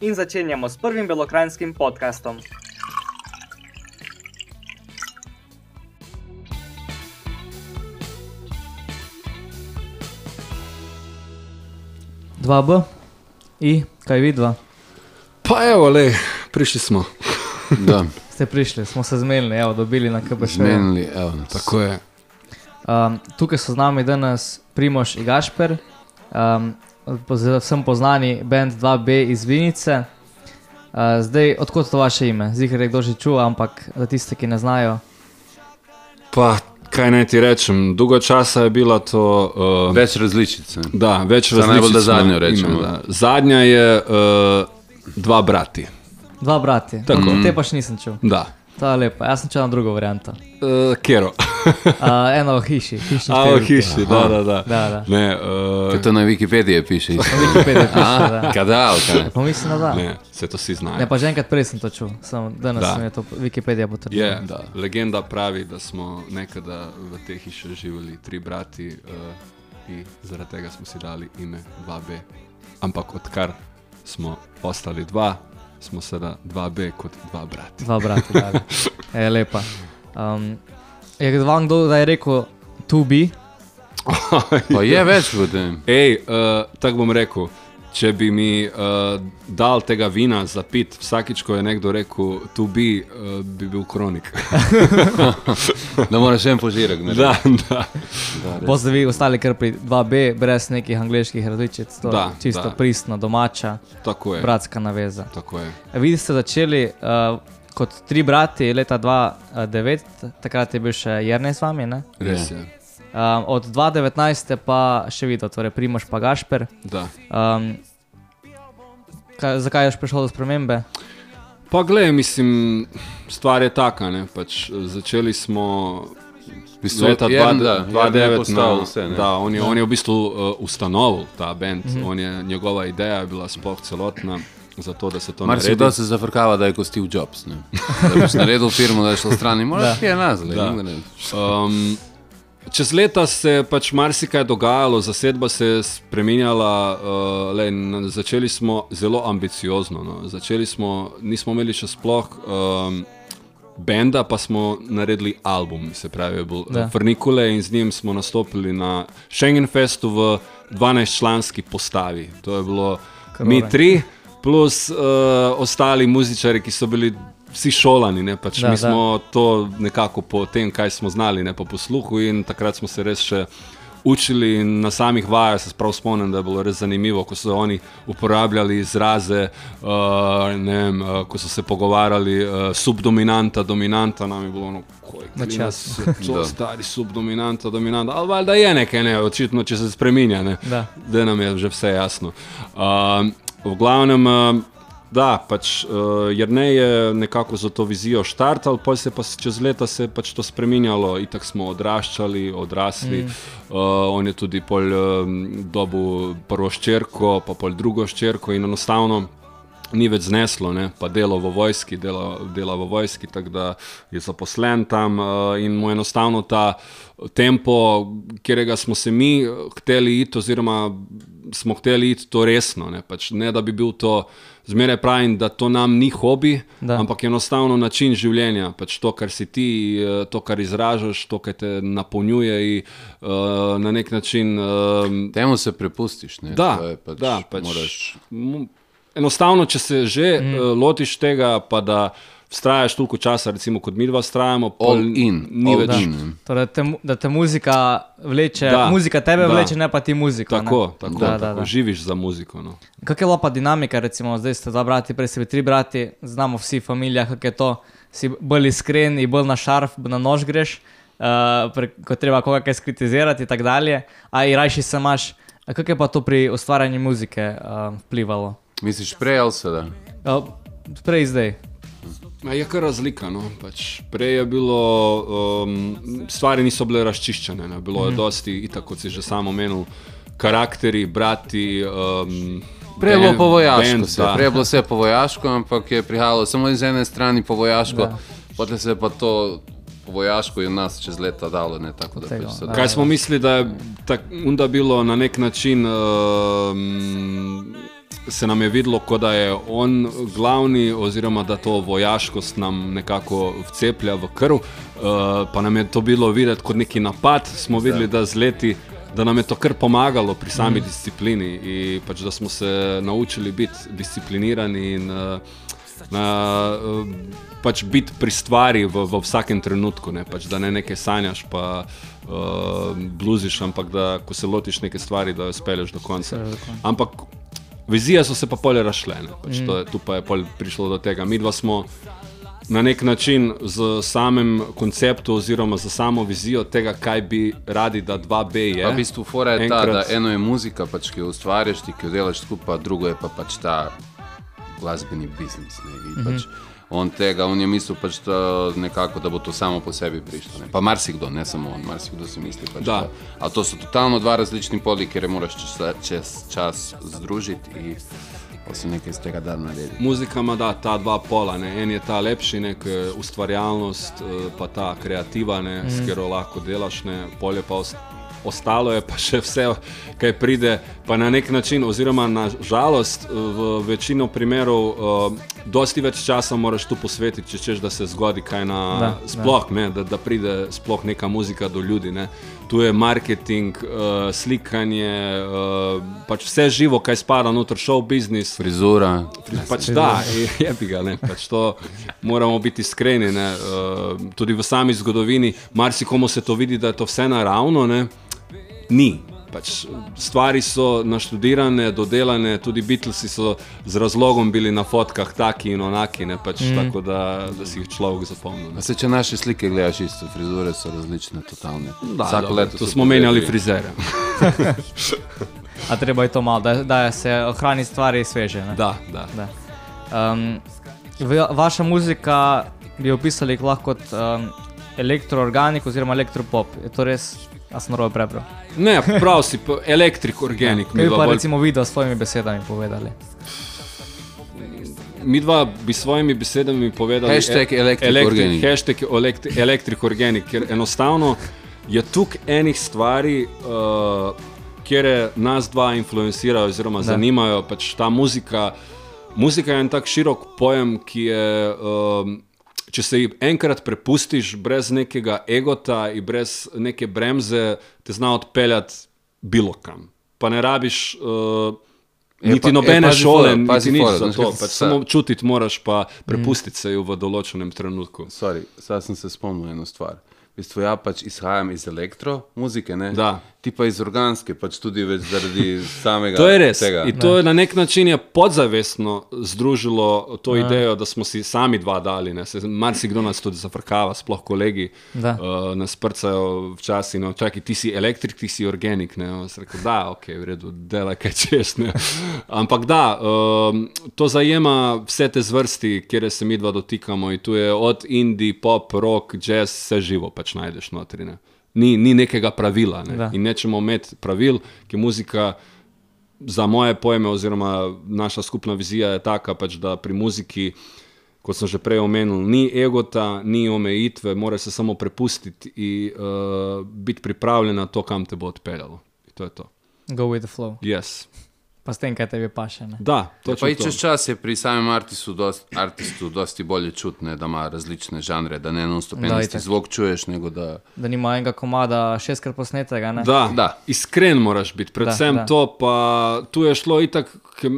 in začenjamo s prvim belokrajinskim podkastom. 2B, I, kaj vidva? Pa evo, le, prišli smo. Da, Ste prišli, smo se zmenili, evo, dobili na KBŠ. zmenili, evo. Tako je. Um, tukaj so z nami danes Primoš in Gašper, um, vsem poznani band 2B iz Vinice. Uh, zdaj, odkot to vaše ime? Zihar je kdo že čuva, ampak za tiste, ki ne znajo. Pa, kaj naj ti rečem, dolgo časa je bila to. Uh, Več različic. ne. da, več Za najbolj, da različic zadnjo rečemo, ima. da. Zadnja je uh, dva brati. Dva brati. Tako. Te pa še nisem čul. Da. To je lepo. Jaz sem čutil na drugo varianto. Uh, Kero. Uh, eno v hiši, hišni A, številki. hiši, da, da. da. Da, da. Ne, uh, to na Wikipediji piše. isto. Wikipedia piše, da. Kadal, kaj? Pa mislim, da da. ne, vse to si znajo. Ne, pa že enkrat prej sem to čul, samo danes Da. sem je to Wikipedija potrdila. Je, da. Legenda pravi, da smo nekada v tej hiši živeli tri brati uh, in zaradi tega smo si dali ime 2B. Ampak odkar smo ostali dva, smo sedaj 2B kot dva brata. Dva brata, da. Je lepa. Um, je vam kdo da je rekel to be? Pa je več potem. Ej, uh, tako bom rekel. Če bi mi uh, dal tega vina za pit, vsakič, ko je nekdo rekel, tu bi, uh, bi bil kronik. Da moraš en požirek narediti. da, da. Boste vi ostali kar pri 2B, brez nekih angliških različic, to je Da, čisto da. pristno, domača, Tako je. bratska naveza. Tako je. Vi ste začeli uh, kot tri brati leta 2009, takrat je bil še Jrnej z vami, ne? Res je. Um, od 2019 pa še videl, torej Primoš pa Gašper. Da. Um, kaj, zakaj je prišlo do spremembe? Pa gledaj, mislim, stvar je taka. Ne? Pač, začeli smo bistvu leta od Jernda, Jern je 2009. postavil na- vse, ne? Da, on je, on je v bistvu uh, ustanovil ta bend. Mm -hmm. je, njegova ideja je bila sploh celotna. Zato, da se to Mar naredi. kdo se zafrkava, da je kot Steve Jobs. Ne? Da boš naredil firmo, da je šel stran in moraš kje nazaj. Da. ne, ne. Um, čez leta se je pač marsikaj dogajalo, zasedba se je spremenjala. Uh, lej, n- začeli smo zelo ambiciozno. No. Začeli smo, nismo imeli še sploh. Um, Benda pa smo naredili album, se pravi, je bil. Frnikule in z njim smo nastopili na Schengen Festu v 12-članski postavi. To je bilo mi Krone. tri, plus uh, ostali muzičari, ki so bili vsi šolani. Ne, pač Da, mi da. smo to nekako po tem, kaj smo znali, ne pa po sluhu, in takrat smo se res še učili. In na samih vajah se prav spomnim, da je bilo res zanimivo, ko so oni uporabljali izraze, uh, ne vem, uh, ko so se pogovarjali, uh, subdominanta, dominanta, nam je bilo ono, Na klina čas. To stari subdominanta, dominanta, ali valjda je nekaj, ne, očitno, če se spreminja. Ne Da. da nam je že vse jasno. Um, v glavnem, um, da, pač uh, Jrnej je nekako za to vizijo štartal, pa se je pa čez leta se je pač to spreminjalo, itak smo odraščali, odrasli. Mm. Uh, on je tudi pol um, dobu prvo ščerko, pa pol drugo ščerko in enostavno. Ni več zneslo, ne? pa delo v vojski, dela, dela v vojski, tako da je zaposlen tam uh, in mu enostavno ta tempo, kjerega smo se mi eh, hteli iti, oziroma smo hteli iti to resno. Ne, pač ne da bi bil to, zmeraj pravim, da to nam ni hobi, Da. ampak enostavno način življenja, pač to, kar si ti, eh, to, kar izražaš, to, kar te napolnjuje in uh, na nek način. Uh, Temu se prepustiš. Ne? Da, To je pač, da, pač, moraš, enostavno, če se že mm. uh, lotiš tega, pa da vztrajaš toliko časa, recimo kot mi dva vztrajamo, pol All in, ni več. ne. Torej, te, da te muzika vleče, Da, muzika tebe da. vleče, ne pa ti muziko. Tako, ne? tako, Da, da, da, tako da. živiš za muziko. No. Kako je pa dinamika, recimo, zdaj ste dva brati, prej ste tri brati, znamo vsi familija, kako je to, si bolj iskren in bolj na šarf, na nož greš, uh, pre, ko treba koga kaj skritizirati in tako dalje, a i rajši se imaš. Kako je pa to pri ustvarjanju muzike uh, vplivalo? Misliš prej ali sedaj? Uh, prej zdaj. Ma Je kar razlika. No? Pač prej je bilo, um, stvari niso bile razčiščene, ne? bilo je dosti, itak, kot si že sam omenil, karakteri, brati. Um, Prej je bilo po vojaško, da. prej je bilo vse po vojaško, ampak je prihajalo samo iz ene strani po vojaško, Da. potem se je pa to po vojaško in nas čez leta dalo. Ne, tako da Tega, pač se da. Kaj smo mislili, da je tak, onda bilo na nek način, um, se nam je videlo, kot da je on glavni, oziroma da to vojaškost nam nekako vceplja v krv, uh, pa nam je to bilo videti kot neki napad. Smo videli, da z leti. Da nam je to kar pomagalo pri sami mm. disciplini, in pač, da smo se naučili biti disciplinirani in uh, na, uh, pač biti pri stvari v, v vsakem trenutku. Ne? Pač, da ne nekaj sanjaš, pa uh, bluziš, ampak da ko se lotiš neke stvari, da jo spelješ do konca. Spelješ do konca. Ampak vizije so se pa polje rašle. ne. Pač mm. to je, tu pa je prišlo do tega. Mi dva smo na nek način z samim konceptom, oziroma z samo vizijo tega, kaj bi radi, da 2B je. Pa v bistvu fora je ta, Enkrat- da eno je muzika, pač, ki jo ustvarjaš, ti, ki jo delaš skupaj, drugo je pa pač ta glasbeni biznis. Ne, in pač on tega, on je mislil, pač, da, nekako, da bo to samo po sebi prišlo. Ne. Pa marsikdo, ne samo on, marsikdo si misli. Pač, Da. da. A to so totalno dva različni poli, je moraš čez, čez čas združiti in se nekaj iz tega da narediti. Muzika ima da, ta dva pola. Ne. En je ta lepši, nek ustvarjalnost, eh, pa ta kreativa, ne, mm. s katero lahko delaš, ne. polje pa ost ostalo je pa še vse, kaj pride, pa na nek način, oziroma na žalost, eh, v večino primerov, uh, dosti več časa moraš tu posvetiti, če češ, da se zgodi kaj na Da, sploh, ne, da, da pride sploh neka muzika do ljudi. Ne. Tu je marketing, uh, slikanje, uh, pač vse živo, kaj spada noter, show business. Frizura, Pač da, je bi ga, ne, pač to moramo biti iskreni. Ne, uh, tudi v sami zgodovini, marsikomu se to vidi, da je to vse naravno, ne, ni. Pač stvari so naštudirane, dodelane, tudi Beatlesi so z razlogom bili na fotkah taki in onaki, ne, pač mm. tako da, da si jih človek zapomni. Se če naše slike gledaš isto, frizure so različne, totalne. Da, Vsako dobro, leto to smo menjali frizere. A treba je to malo, da, da se ohrani stvari sveže. ne? Da, da. Da. Um, vaša muzika bi opisali lahko kot um, elektroorganik oziroma elektropop. Je to res? A sem narobe prebral. Ne, prav si, elektrik, organik. Kaj bi pa bolj- recimo video s svojimi besedami povedali? Mi dva bi s svojimi besedami povedali: Hashtag e- Electric elektri- Organic. Hashtag elekt- Electric Organic, ker enostavno je tukaj enih stvari, uh, kjer nas dva influencirajo oziroma Da. zanimajo. Pač ta muzika, muzika je en tak širok pojem, ki je. Um, Če se ji enkrat prepustiš brez nekega egota in brez neke bremze, te zna odpeljati bilo kam. Pa ne rabiš uh, Je niti pa- je, nobene pazi šole, fora, pazi niti nič fora, za to. Pač samo čutiti moraš, pa prepustiti se jo v določenem trenutku. Sorry, zdaj sem se spomnil eno stvar. V bistvu ja pač izhajam iz elektro-muzike, ne? Da. Ti pa iz organske, pač tudi več zaradi samega To je res. tega. In to je na nek način je podzavestno združilo to idejo, da smo si sami dva dali. ne. Se Marsikdo nas tudi zafrkava, sploh kolegi Da. uh, nas prcajo včasih. No, čakaj, ti si elektrik, ti si organik. Ne. Rekel, da, ok, v redu, dela kaj češ. Ne. Ampak da, um, to zajema vse te zvrsti, kjer se mi dva dotikamo. In tu je od indie, pop, rock, jazz, vse živo pač najdeš notri. Ni, ni nekega pravila. Ne. Da. In nečemo imeti pravil, ki muzika za moje pojme, oziroma naša skupna vizija je taka, pač, da pri muziki, kot sem že prej omenil, ni egota, ni omejitve, moraš se samo prepustiti in uh, biti pripravljen na to, kam te bo odpeljalo. To je to. Go with the flow. Yes. Pa s tem, kaj tebi paše. Ne? Da, Ja, to. čez čas je pri samem artistu, dost, artistu dosti bolje čutne, da ima različne žanre, da ne non stop Da, en isti itak. zvok čuješ, nego da... Da nima enega komada šestkrat posnetega. Ne? Da, Da. iskren moraš biti, predvsem Da, da, to. Pa tu je šlo itak, ker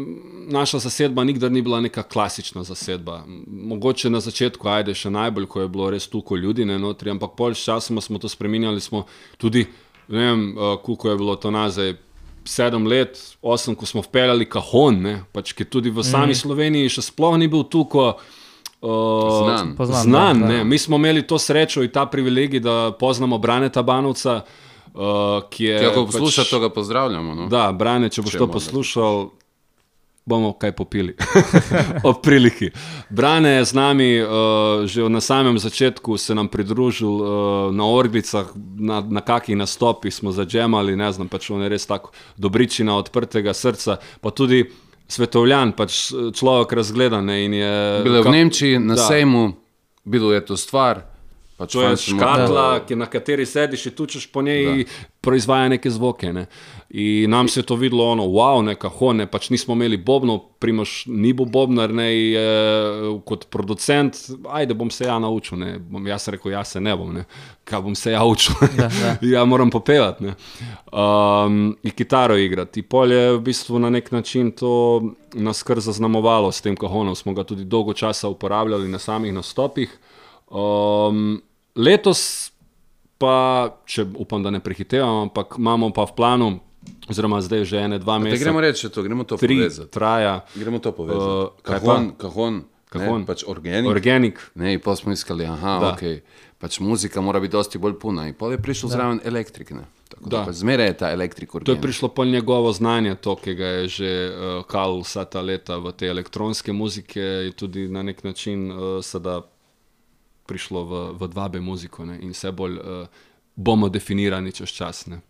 naša zasedba nikdar ni bila neka klasična zasedba. Mogoče na začetku, ajde, še najbolj, ko je bilo res toliko ljudi, ne notri, ampak pol s časom smo to spremenjali, smo tudi, ne vem, uh, koliko je bilo to nazaj. Sedem let, osem, ko smo vpeljali kahon, ne, pač, ki tudi v sami mm. Sloveniji še sploh ni bil tako uh, Znan. Poznan, znan da, da. ne. Mi smo imeli to srečo in ta privilegij, da poznamo Braneta Banovca, uh, ki je. Če ako pač- posluša, to ga pozdravljamo. No? Da, Brane, če boš Če to poslušal, bomo kaj popili. Ob priliki. Brane je z nami uh, že na samem začetku, se nam pridružil uh, na orbicah, na, na kakih nastopih smo zadžemali, ne znam, pač on je res tako dobričina odprtega srca, pa tudi svetovljan, pač človek razgledan. je- Bilo je v Nemčiji na Da. sejmu, bilo je to stvar. Pač To je škatla, ki, na kateri sediš, in tučeš po njej, in proizvaja neke zvoke. Ne. In nam se je to videlo, ono, wow, ne, kako ne, pač nismo imeli bobnov, primoš ni bil bobnar, ne, in je, kot producent, ajde, bom se ja naučil, ne, bom jaz rekel, jaz se ne bom, ne, kaj bom se ja učil, Da, da. ja moram popevati, ne, um, in kitaro igrati. In pol je v bistvu na nek način to nas kar zaznamovalo s tem kahonom, smo ga tudi dolgo časa uporabljali na samih nastopih. Um, letos pa, če upam, da ne prehitevam, ampak imamo pa v planu, oziroma zdaj že ene dva meseca, gremo reči to, gremo to tri povezati. traja, Gremo to Uh, povezati. kaj Kahon, pa? kahon, Kahon. Ne, pač organik. organik. Ne, in pa smo iskali, aha, Da. ok, pač muzika mora biti dosti bolj puna. In pol je prišel zraven elektrik, ne. Tako da, Da. pač zmeraj je ta elektrik To je organik. prišlo po njegovo znanje, to, ki ga je že uh, kal vsa ta leta v te elektronske muzike, je tudi na nek način uh, sedaj prišlo v, v 2B muziko ne, in vse bolj uh, bomo definirani čez čas. Ne.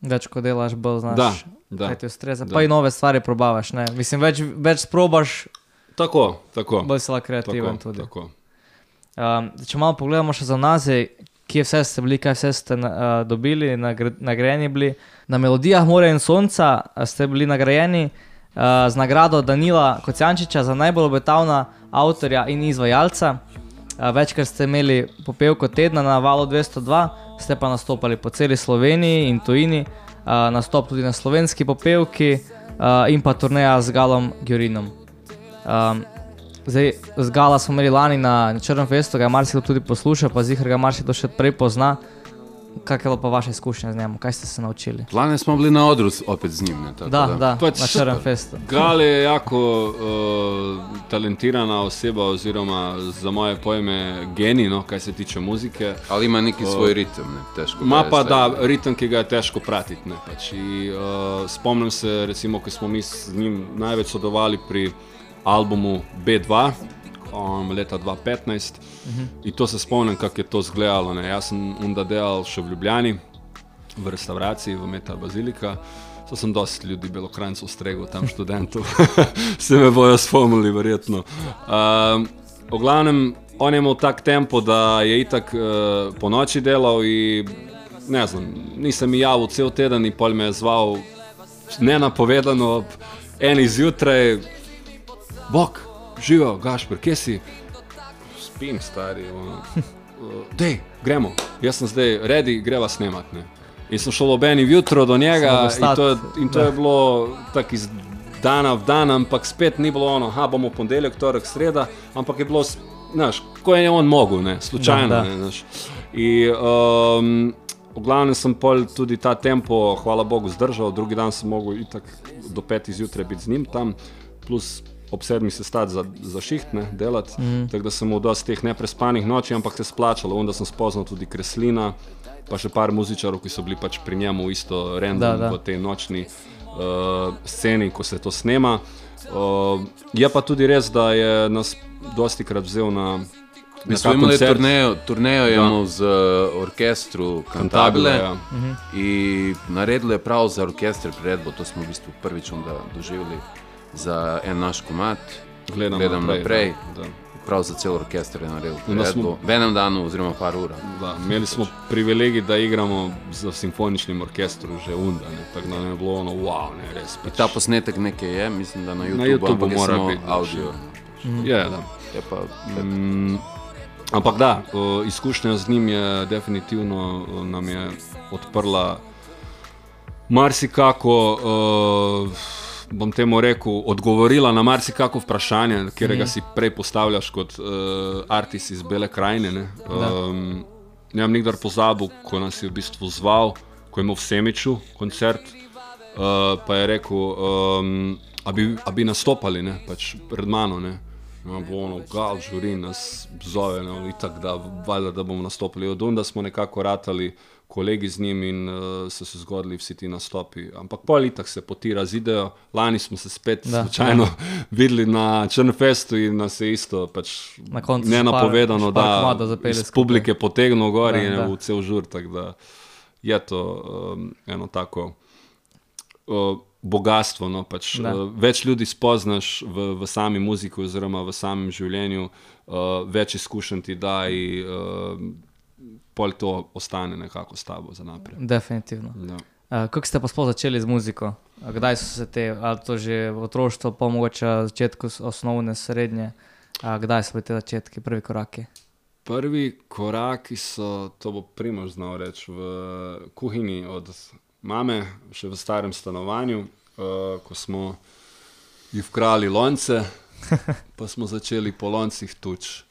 Več ko delaš, bolj znaš. Da, da. Kaj ti ustreza. Da. Pa in nove stvari probavaš. Ne? Mislim, več, več sprobaš, Tako, tako. bolj si lahko kreativen tako, tudi. tako. Um, če malo pogledamo še za nazaj, kje vse ste bili, kaj vse ste uh, dobili, nagr nagrajeni bili. Na melodijah More in Sonca a, ste bili nagrajeni uh, z nagrado Danila Kocijančiča za najbolj obetavna avtorja in izvajalca. Uh, večkrat ste imeli popevko tedna na valu 202, ste pa nastopali po celi Sloveniji in tujini, uh, nastop tudi na slovenski popevki uh, in pa turneja z Galom Gjurinom. Zdaj, z Gala smo imeli lani na, Črnem festu, ga je marsikdo tudi poslušal, pa zihar ga marsikdo še prej pozna. Kakšna je bila pa vaša izkušnja z njim, kaj ste se naučili? Lani smo bili na odru s- opet z njim. Ne, tako Da, da, Pač na Črnem festu. Gal je jako uh, talentirana oseba, oziroma za moje pojme genij, no, kaj se tiče muzike. Ali ima neki svoj ritem, ne, težko. Ma ga je pa da, ritem, ki ga je težko pratiti. ne, Pač. I, uh, spomnim se, recimo, ko smo mi z njim največ sodelovali pri albumu B2. Um, leta 2015 uh -huh. in to se spomnim, kako je to izgledalo. ne. Jaz sem onda delal še v Ljubljani, v restavraciji, v Meta Bazilika. To sem dosti ljudi, belokrancev, stregel tam študentov, se me bojo spomnili, verjetno. Um, v glavnem, on je imel tak tempo, da je itak uh, po noči delal in ne znam, nisem javil cel teden in pol me je zval nenapovedano ob eni zjutraj, bok, živel, gašpr, kje si? Spim, stari. Dej, gremo, jaz sem zdaj redi, greva snemat. Ne. In sem šel ob eni jutro do njega in to, je, in to je bilo tako iz dana v dan, ampak spet ni bilo ono, ha bomo ponedeljek, torek, sreda, ampak je bilo, znaš, ko je on mogel, ne, slučajno. Da, da. Ne, znaš. In, um, v glavnem sem pol tudi ta tempo, hvala Bogu, zdržal, drugi dan sem mogel itak do petih zjutraj biti z njim tam, plus ob sedmih se stati za, za šiht, ne, delati. Mm. Tako da sem imel dosti teh neprespanih noči, ampak se splačalo, onda sem spoznal tudi Kreslina, pa še par muzičarov, ki so bili pač pri njemu isto random Da, da. v tej nočni uh, sceni, ko se to snema. Uh, je pa tudi res, da je nas dosti krat vzel na. Mi smo imeli turnejo, turnejo je imel z uh, orkestru Cantabile ja. in naredil je prav za orkester priredbo, to smo v bistvu prvič doživeli za en naš komat. Gledam, Gledam naprej. Da, da. Prav za cel orkester je naredil Onda smo-. V enem danu oziroma par. Da, imeli smo privilegij, da igramo z simfoničnim orkestrom že unda, ne, tako da je bilo ono, wow, ne, res. Pač. ta posnetek nekaj je, mislim, da na YouTubu, ampak je mora biti, da, audio. Je, da. Je pa, Mm, ampak da, uh, izkušnja z njim je definitivno uh, nam je odprla marsikako, uh, bom temu rekel, odgovorila na marsikako vprašanje, katerega mm. si prej postavljaš kot uh, artist iz Bele krajine. ne. Um, ne bom nikdar pozabil, ko nas je v bistvu zval, ko je imel v Semiču koncert, uh, pa je rekel, um, a, bi, a bi nastopali ne, pač pred mano. Ne. No, bo ono, gal, žuri nas zove, no, itak, da, valjda, da bomo nastopili. Od onda smo nekako ratali kolegi z njim in uh, so se zgodili vsi ti nastopi. Ampak politak se poti razidejo. Lani smo se spet Da. slučajno videli na Črnfestu in nas je isto pač Na koncu nenapovedano, par- še par da zapeli iz publike potegnil gor Da, in je da. v cel žur. tako da Je to um, eno tako uh, bogatstvo. No, pač, Da. uh, več ljudi spoznaš v, v sami muziki, oziroma v samem življenju, uh, več izkušenj ti da uh, pol to ostane nekako s tabo za naprej. Definitivno. Ja. Uh, kako ste pa sploh začeli z muziko? Kdaj so se te, ali to že v otroštvu, pa mogoče začetku osnovne, srednje? A Kdaj so bili te začetki, prvi koraki? Prvi koraki so, to bo Primož znal reči, v kuhinji od mame, še v starem stanovanju, uh, ko smo ji vkrali lonce, pa smo začeli po loncih tuč.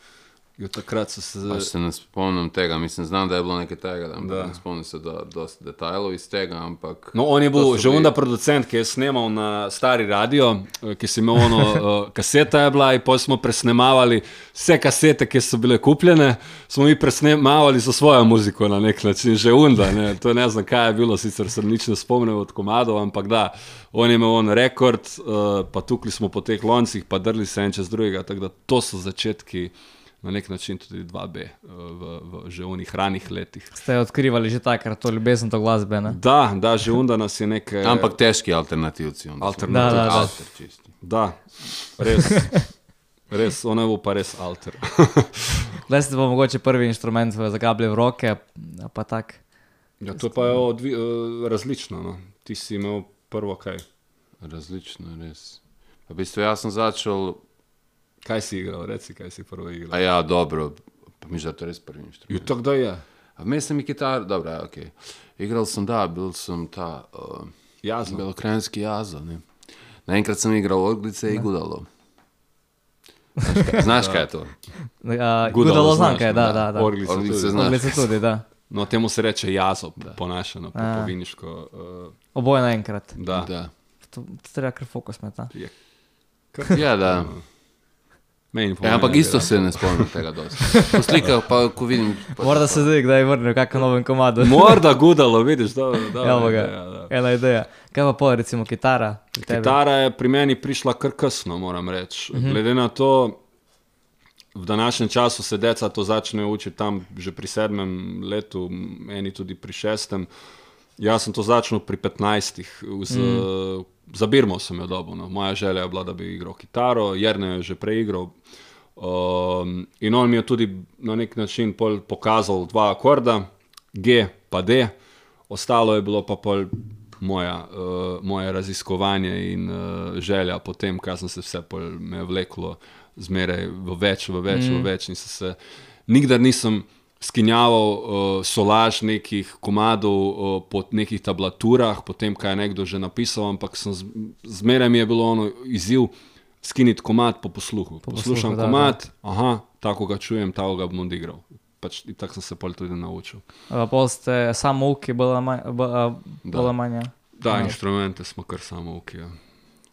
In od takrat so se Pač se ne spomnim tega, mislim, znam, da je bilo nekaj tega, ampak Da. ne spomnim se do, dosti detajlov iz tega, ampak... No, on je bil že onda producent, ki je snemal na stari radio, eh, ki si imel ono, eh, kaseta je bila in potem smo presnemavali vse kasete, ki so bile kupljene, smo mi presnemavali za svojo muziko na nek način, že unda, ne, to ne znam kaj je bilo, sicer se nič ne spomnim od komadov, ampak da, on je imel on rekord, eh, pa tukli smo po teh loncih, pa drli se en čez drugega, tako da to so začetki na nek način tudi 2B eh, v, v že onih ranih letih. Ste odkrivali že takrat to ljubezen do glasbe? Ne? Da, da, že unda nas je nekaj. Ampak težki alternativci. onda smo Alternativ- bili Da, da, da. alter čisti. Da, res. Res, ono je bil pa res alter. Kdaj ste pa mogoče prvi inštrument v- zagabili v roke? Pa tak. Ja, to pa je odvi, eh, različno. No. Ti si imel prvo kaj. Različno, res. V bistvu jaz sem začel, Kaj si igral, reci, kaj si prvo igral. a ja, dobro, pa mi že to res prvi Jo, inštrument. to kdo je? A vmes sem kitar, dobro, ja, ok. Igral sem, da, bil sem ta uh, Jazno. belokranjski jazo, ne. Naenkrat sem igral orglice i gudalo. Znaš kaj, znaš kaj je to? Uh, Gudalo Gudalo znaš, znanke, da, da. da. Orglice Orglice tudi. Orglice tudi, da. No, temu se reče jazo, ponašano, po, po viniško. Uh, Oboje naenkrat. da. Da. To, to treba kar fokus imeti. a? Je, Ja, da. meni Ja, ampak da isto je- se ne spomnim tega dosti. Po slikah pa, ko vidim... Pa, Morda se zdaj kdaj vrne v kakšen novem komadu. Morda gudalo, vidiš, da Evo ga, je. ena ideja. Kaj pa pol, recimo kitara? Kitara je pri meni prišla kar kasno, moram reči. Mhm. Glede na to, v današnjem času se deca to začne učiti tam že pri sedmem letu, eni tudi pri šestem. Jaz sem to začel pri 15. Z, mm. Za Birmo sem jo dobil. No. Moja želja je bila, da bi igral kitaro, Jrne je že prej igral. Um, in on mi je tudi na nek način pokazal dva akorda, G pa D, ostalo je bilo pa pol moja, uh, moje raziskovanje in uh, želja po tem, kaj sem se vse pol me vleklo, zmeraj v več, v več, mm. v več. In se nikdar nisem skinjaval uh, solaž nekih komadov uh, po nekih tablaturah, po tem, kaj je nekdo že napisal, ampak sem z- zmeraj mi je bilo ono izziv skiniti komad po posluhu. Po posluhu, Poslušam da, komad, aha, tako ga čujem, tako ga bom odigral. Pač, tako sem se pol tudi naučil. Uh, pol ste samo uki, ali manj. Bolj, uh, bolj ali manj ja. Da, ja. inštrumente smo kar samo ukijo.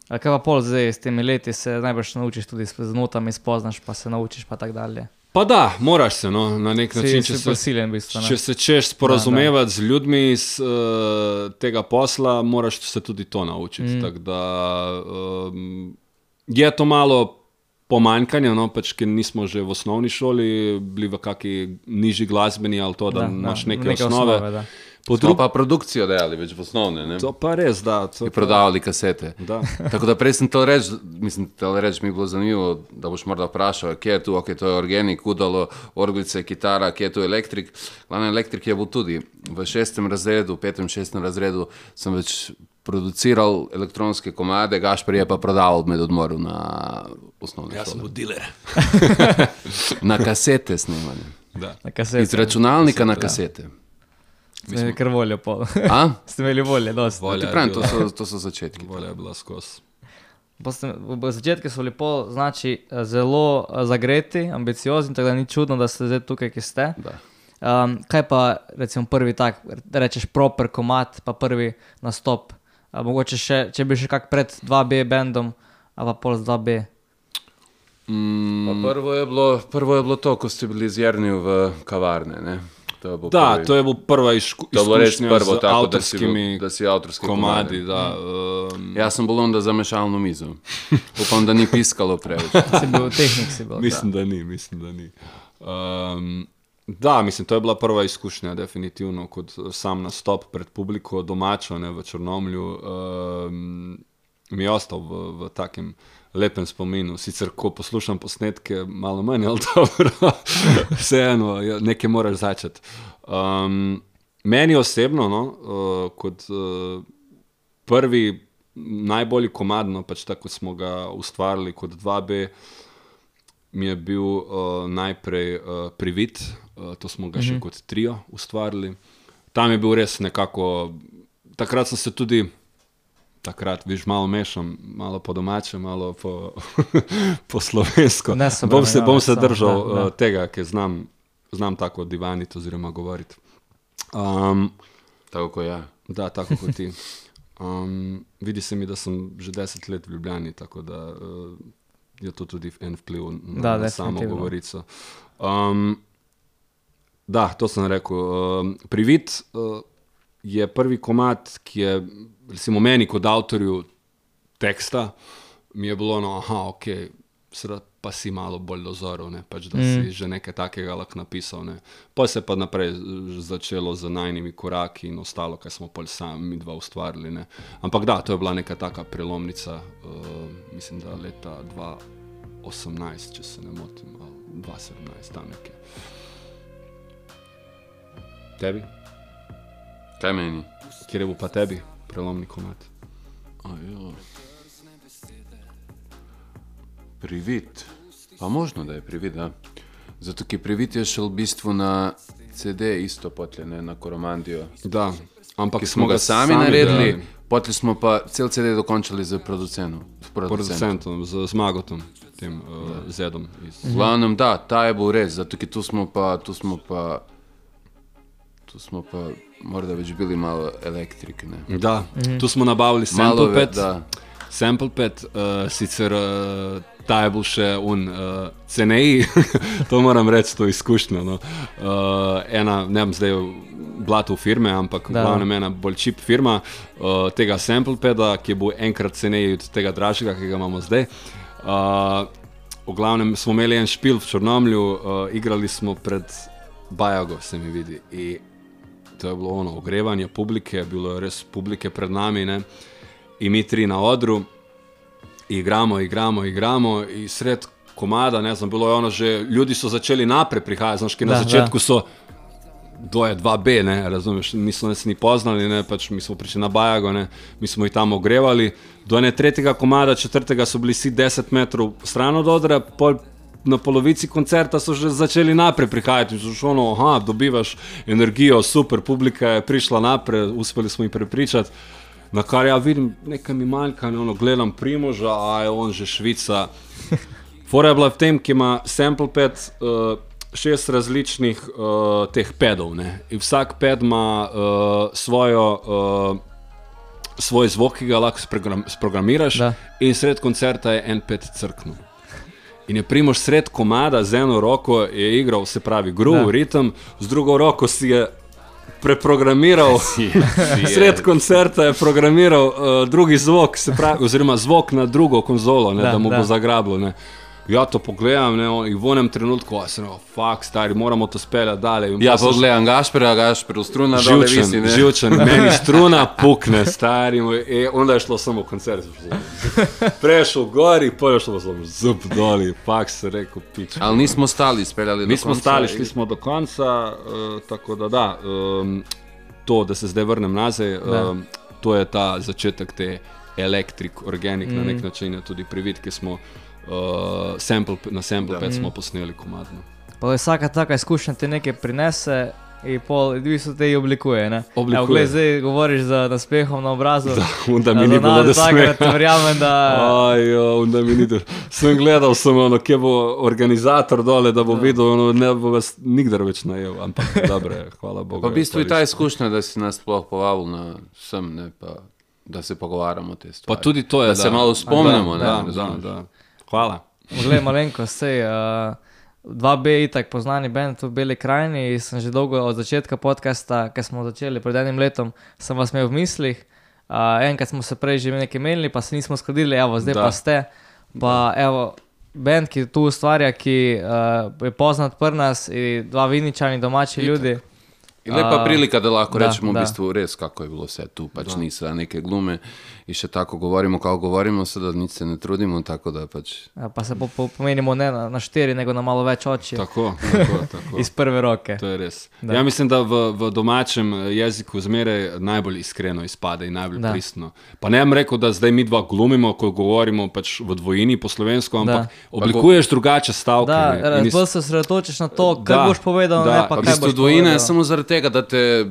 A kaj pa pol zdaj s temi leti se najbrž naučiš tudi s z notami, spoznaš pa se naučiš pa tako dalje. Pa da, moraš se no, na nek Si, način, če si se, prisiljen v bistvu. ne? če se češ sporazumevati z ljudmi iz uh, tega posla, moraš se tudi to naučiti. Mm. Tako da um, je to malo pomanjkanje, no, pač, ker nismo že v osnovni šoli bili v kakšni nižji glasbeni ali to, da, da imaš neke, neke osnove. osnove da. Po drugi pa produkcijo delali več v osnovne, ne? To pa res, da. To I prodavali kasete. Da. Tako da prej sem to reči, mislim, to reči mi je bilo zanimivo, da boš morda vprašal, kje je tu, ok, to je organik, udalo, orglice, kitara, kje je tu elektrik. Glavno elektrik je bil tudi v šestem razredu, v petem, šestem razredu sem več produciral elektronske komade, Gašpar je pa prodaval med odmorom na osnovni Jaz sem šoli. bil diler. Na kasete snemanje. Da. Na kasete. Iz računalnika na kasete. Ste imeli kar voljo pol. A? Ste imeli volje, dosti. Volja pravim, to so, to so začetki. Volja je bila skozi. Začetku so lepo, znači zelo eh, zagreti, ambiciozni, tako da ni čudno, da ste zdaj tukaj, ki ste. Da. Um, kaj pa recimo prvi tak, da rečeš proper komat, pa prvi nastop. A, mogoče še, če bi še kak pred 2B bendom, a pa pol z 2B. Pa prvo, je bilo, prvo je bilo to, ko ste bili zjerni v kavarne. Ne? To bo Da, prvi. to je bilo prva izku, To bo res izkušnja prvo z tako, da si, bil- da si avtorski komadi. komadi. Da, um, Jaz sem bil onda za mešalno mizo. Upam, da ni piskalo preveč. Si bil tehnik, si bil. Mislim, da ni, mislim, da ni. Um, da, mislim, to je bila prva izkušnja, definitivno, kot eh, sam nastop pred publiko, domačo, ne v Črnomlju. Um, mi je ostal v, v takem lepem spominu. Sicer, ko poslušam posnetke, malo manj, ali dobro, vseeno, ja, nekaj moraš začeti. Um, meni osebno, no, uh, kot uh, prvi, najbolj komadno, pač tako smo ga ustvarili kot 2B, mi je bil uh, najprej uh, Privid, uh, to smo ga -hmm. še kot trio ustvarili. Tam je bil res nekako, takrat sem se tudi. Takrat, viš, malo mešam, malo po domače, malo po, po slovensko. Ne se bom se, bom se obremenjevati, držal da, da. uh, tega, ker znam, znam tako divaniti oziroma govoriti. Um, Tako kot ja. da, tako kot ti. Um, vidi se mi, da sem že deset let v Ljubljani, tako da uh, je to tudi en vpliv na, Da, na samo govorico. Um, da, to sem rekel. Um, Privid uh, je prvi komat, ki je, recimo, meni kot avtorju teksta, mi je bilo, no, aha, ok, srd, pa si malo bolj dozoril, ne, pač, da mm. si že nekaj takega lahko napisal. Ne. Pa se je pa naprej začelo z najnimi koraki in ostalo, kar smo pol sami dva ustvarili. Ne. Ampak da, to je bila neka taka prelomnica, uh, mislim, da leta 2018, če se ne motim, ali 2017, tam nekje. Tebi? Kaj meni? Kje je bil pa tebi prelomni komat? Ajo. Privid. Pa možno, da je privid, da. Zato, ker privid je šel v bistvu na CD isto potle, ne na Koromandijo. Da, ampak Ki smo ga sami, delali. naredili, potem smo pa cel CD dokončali z producentom. s producentom. z Zmagotom, tem uh, Zedom. Iz, V glavnem, da, ta je bil res, zato ker tu smo pa, tu smo pa, tu smo pa morda več bili malo elektrike. Ne? Da, tu smo nabavili sample ve- pad. da. Sample pad, uh, sicer uh, ta je bil še un uh, ceneji, to moram reči, to izkušnjo. No. Uh, ena, ne vem zdaj blato firme, ampak Da. glavno ena bolj čip firma uh, tega sample pada, ki je bil enkrat ceneji od tega dražjega, ki ga imamo zdaj. Uh, v glavnem smo imeli en špil v Črnomlju, uh, igrali smo pred Bajago, se mi vidi. In to je bilo ono ogrevanje publike, bilo je res publike pred nami. Ne? In mi tri na odru, igramo, igramo, igramo, in sred komada, ne znam, bilo je ono že, ljudi so začeli naprej prihajati, znaš, ki na Da, da, začetku so. Do je 2B, ne, razumeš, niso nas ni poznali, ne, pač mi smo prišli na Bajago, ne, mi smo jih tam ogrevali. Do ene tretjega komada, četrtega so bili vsi 10 metrov stran od odra, pol na polovici koncerta so že začeli naprej prihajati. In so šlo, ono, aha, dobivaš energijo, super, publika je prišla naprej, uspeli smo jih prepričati. Na kar ja vidim, nekaj mi manjka, ne, ono, gledam Primoža, a je on že Švica. Fora je bila v tem, ki ima sample pad, uh, šest različnih uh, teh pedov. Ne? In vsak ped ima uh, svojo, uh, svoj zvok, ki ga lahko sprogram, sprogramiraš, Da. in sred koncerta je en ped crknil. In je Primož sred komada z eno roko je igral, se pravi, groove, Da. ritem, z drugo roko si je preprogramiral. Sred koncerta je programiral uh, drugi zvok, se pravi, oziroma zvok na drugo konzolo, ne, Da, da, mu da. bo zagrabilo. Ne. Ja, to pogledam ne, in v enem trenutku, a se no, fuk, stari, moramo to speljati dalje. In Ja, pol sem pogledam Gašpera, Gašper, struna dole visi, Živčen, ne. živčen, meni struna pukne, stari e, onda je šlo samo koncert. Prešel gori, pa je šlo samo zub doli, pak se rekel, pič. Ali nismo stali, speljali do Mi smo konca stali, šli smo do konca, uh, tako da da, um, to, da se zdaj vrnem nazaj, um, to je ta začetek te elektrik, organik mm. na nek način, tudi privid, ki smo uh, sample, na sample pad smo posneli komadno. Pa vsaka taka izkušnja ti nekaj prinese. In pol, odvisno te jih oblikuje. ne. Oblikuje. Evo, glej, zdaj govoriš z naspehom na obrazu. Onda mi Ja, ni za bilo, nas da sem verjamem, da Aj, onda mi ni dobro. Sem gledal, sem, ono, kje bo organizator dole, da bo videl, ono, ne bo vas nikdar več najel, ampak dobro, je, hvala Bogu. Pa v je bistvu je to ta izkušnja, da si nas sploh povabil na sem, ne, pa, da se pogovarjamo o te stvari. Pa tudi to je, da, se malo spomnimo. Da, ne, da, da, razumeš. da. Hvala. Poglej, malenko, sej, uh, 2B je tako poznani bend v Beli krajini in sem že dolgo od začetka podcasta, ki smo začeli pred enim letom, sem vas imel v mislih. Uh, enkrat smo se prej že nekaj menili, pa se nismo skladili, evo, zdaj Da. pa ste. Pa evo, bend, ki tu ustvarja, ki uh, je poznat pri nas, in dva viničani, domači Itak. ljudi. In lepa A, prilika, da lahko da, rečemo v da. bistvu res, kako je bilo vse tu. Pač niso neke glume in še tako govorimo, kako govorimo, seveda nič se ne trudimo, tako da pač. Ja, pa se po, po, pomenimo ne na, na štiri, nego na malo več oči. Tako, tako, tako. Iz prve roke. To je res. Da. Ja, mislim, da v, v domačem eh, jeziku zmeraj najbolj iskreno izpade in najbolj Da. pristno. Pa ne bom rekel, da zdaj mi dva glumimo, ko govorimo pač v dvojini po slovensko, ampak Da. oblikuješ drugače stavke. Da, ne. Bolj se osredotočiš na to, kar Da, boš povedal, da. ne pa Pa v kaj bistvu boš dvojina je povedal. samo zaradi tega, da te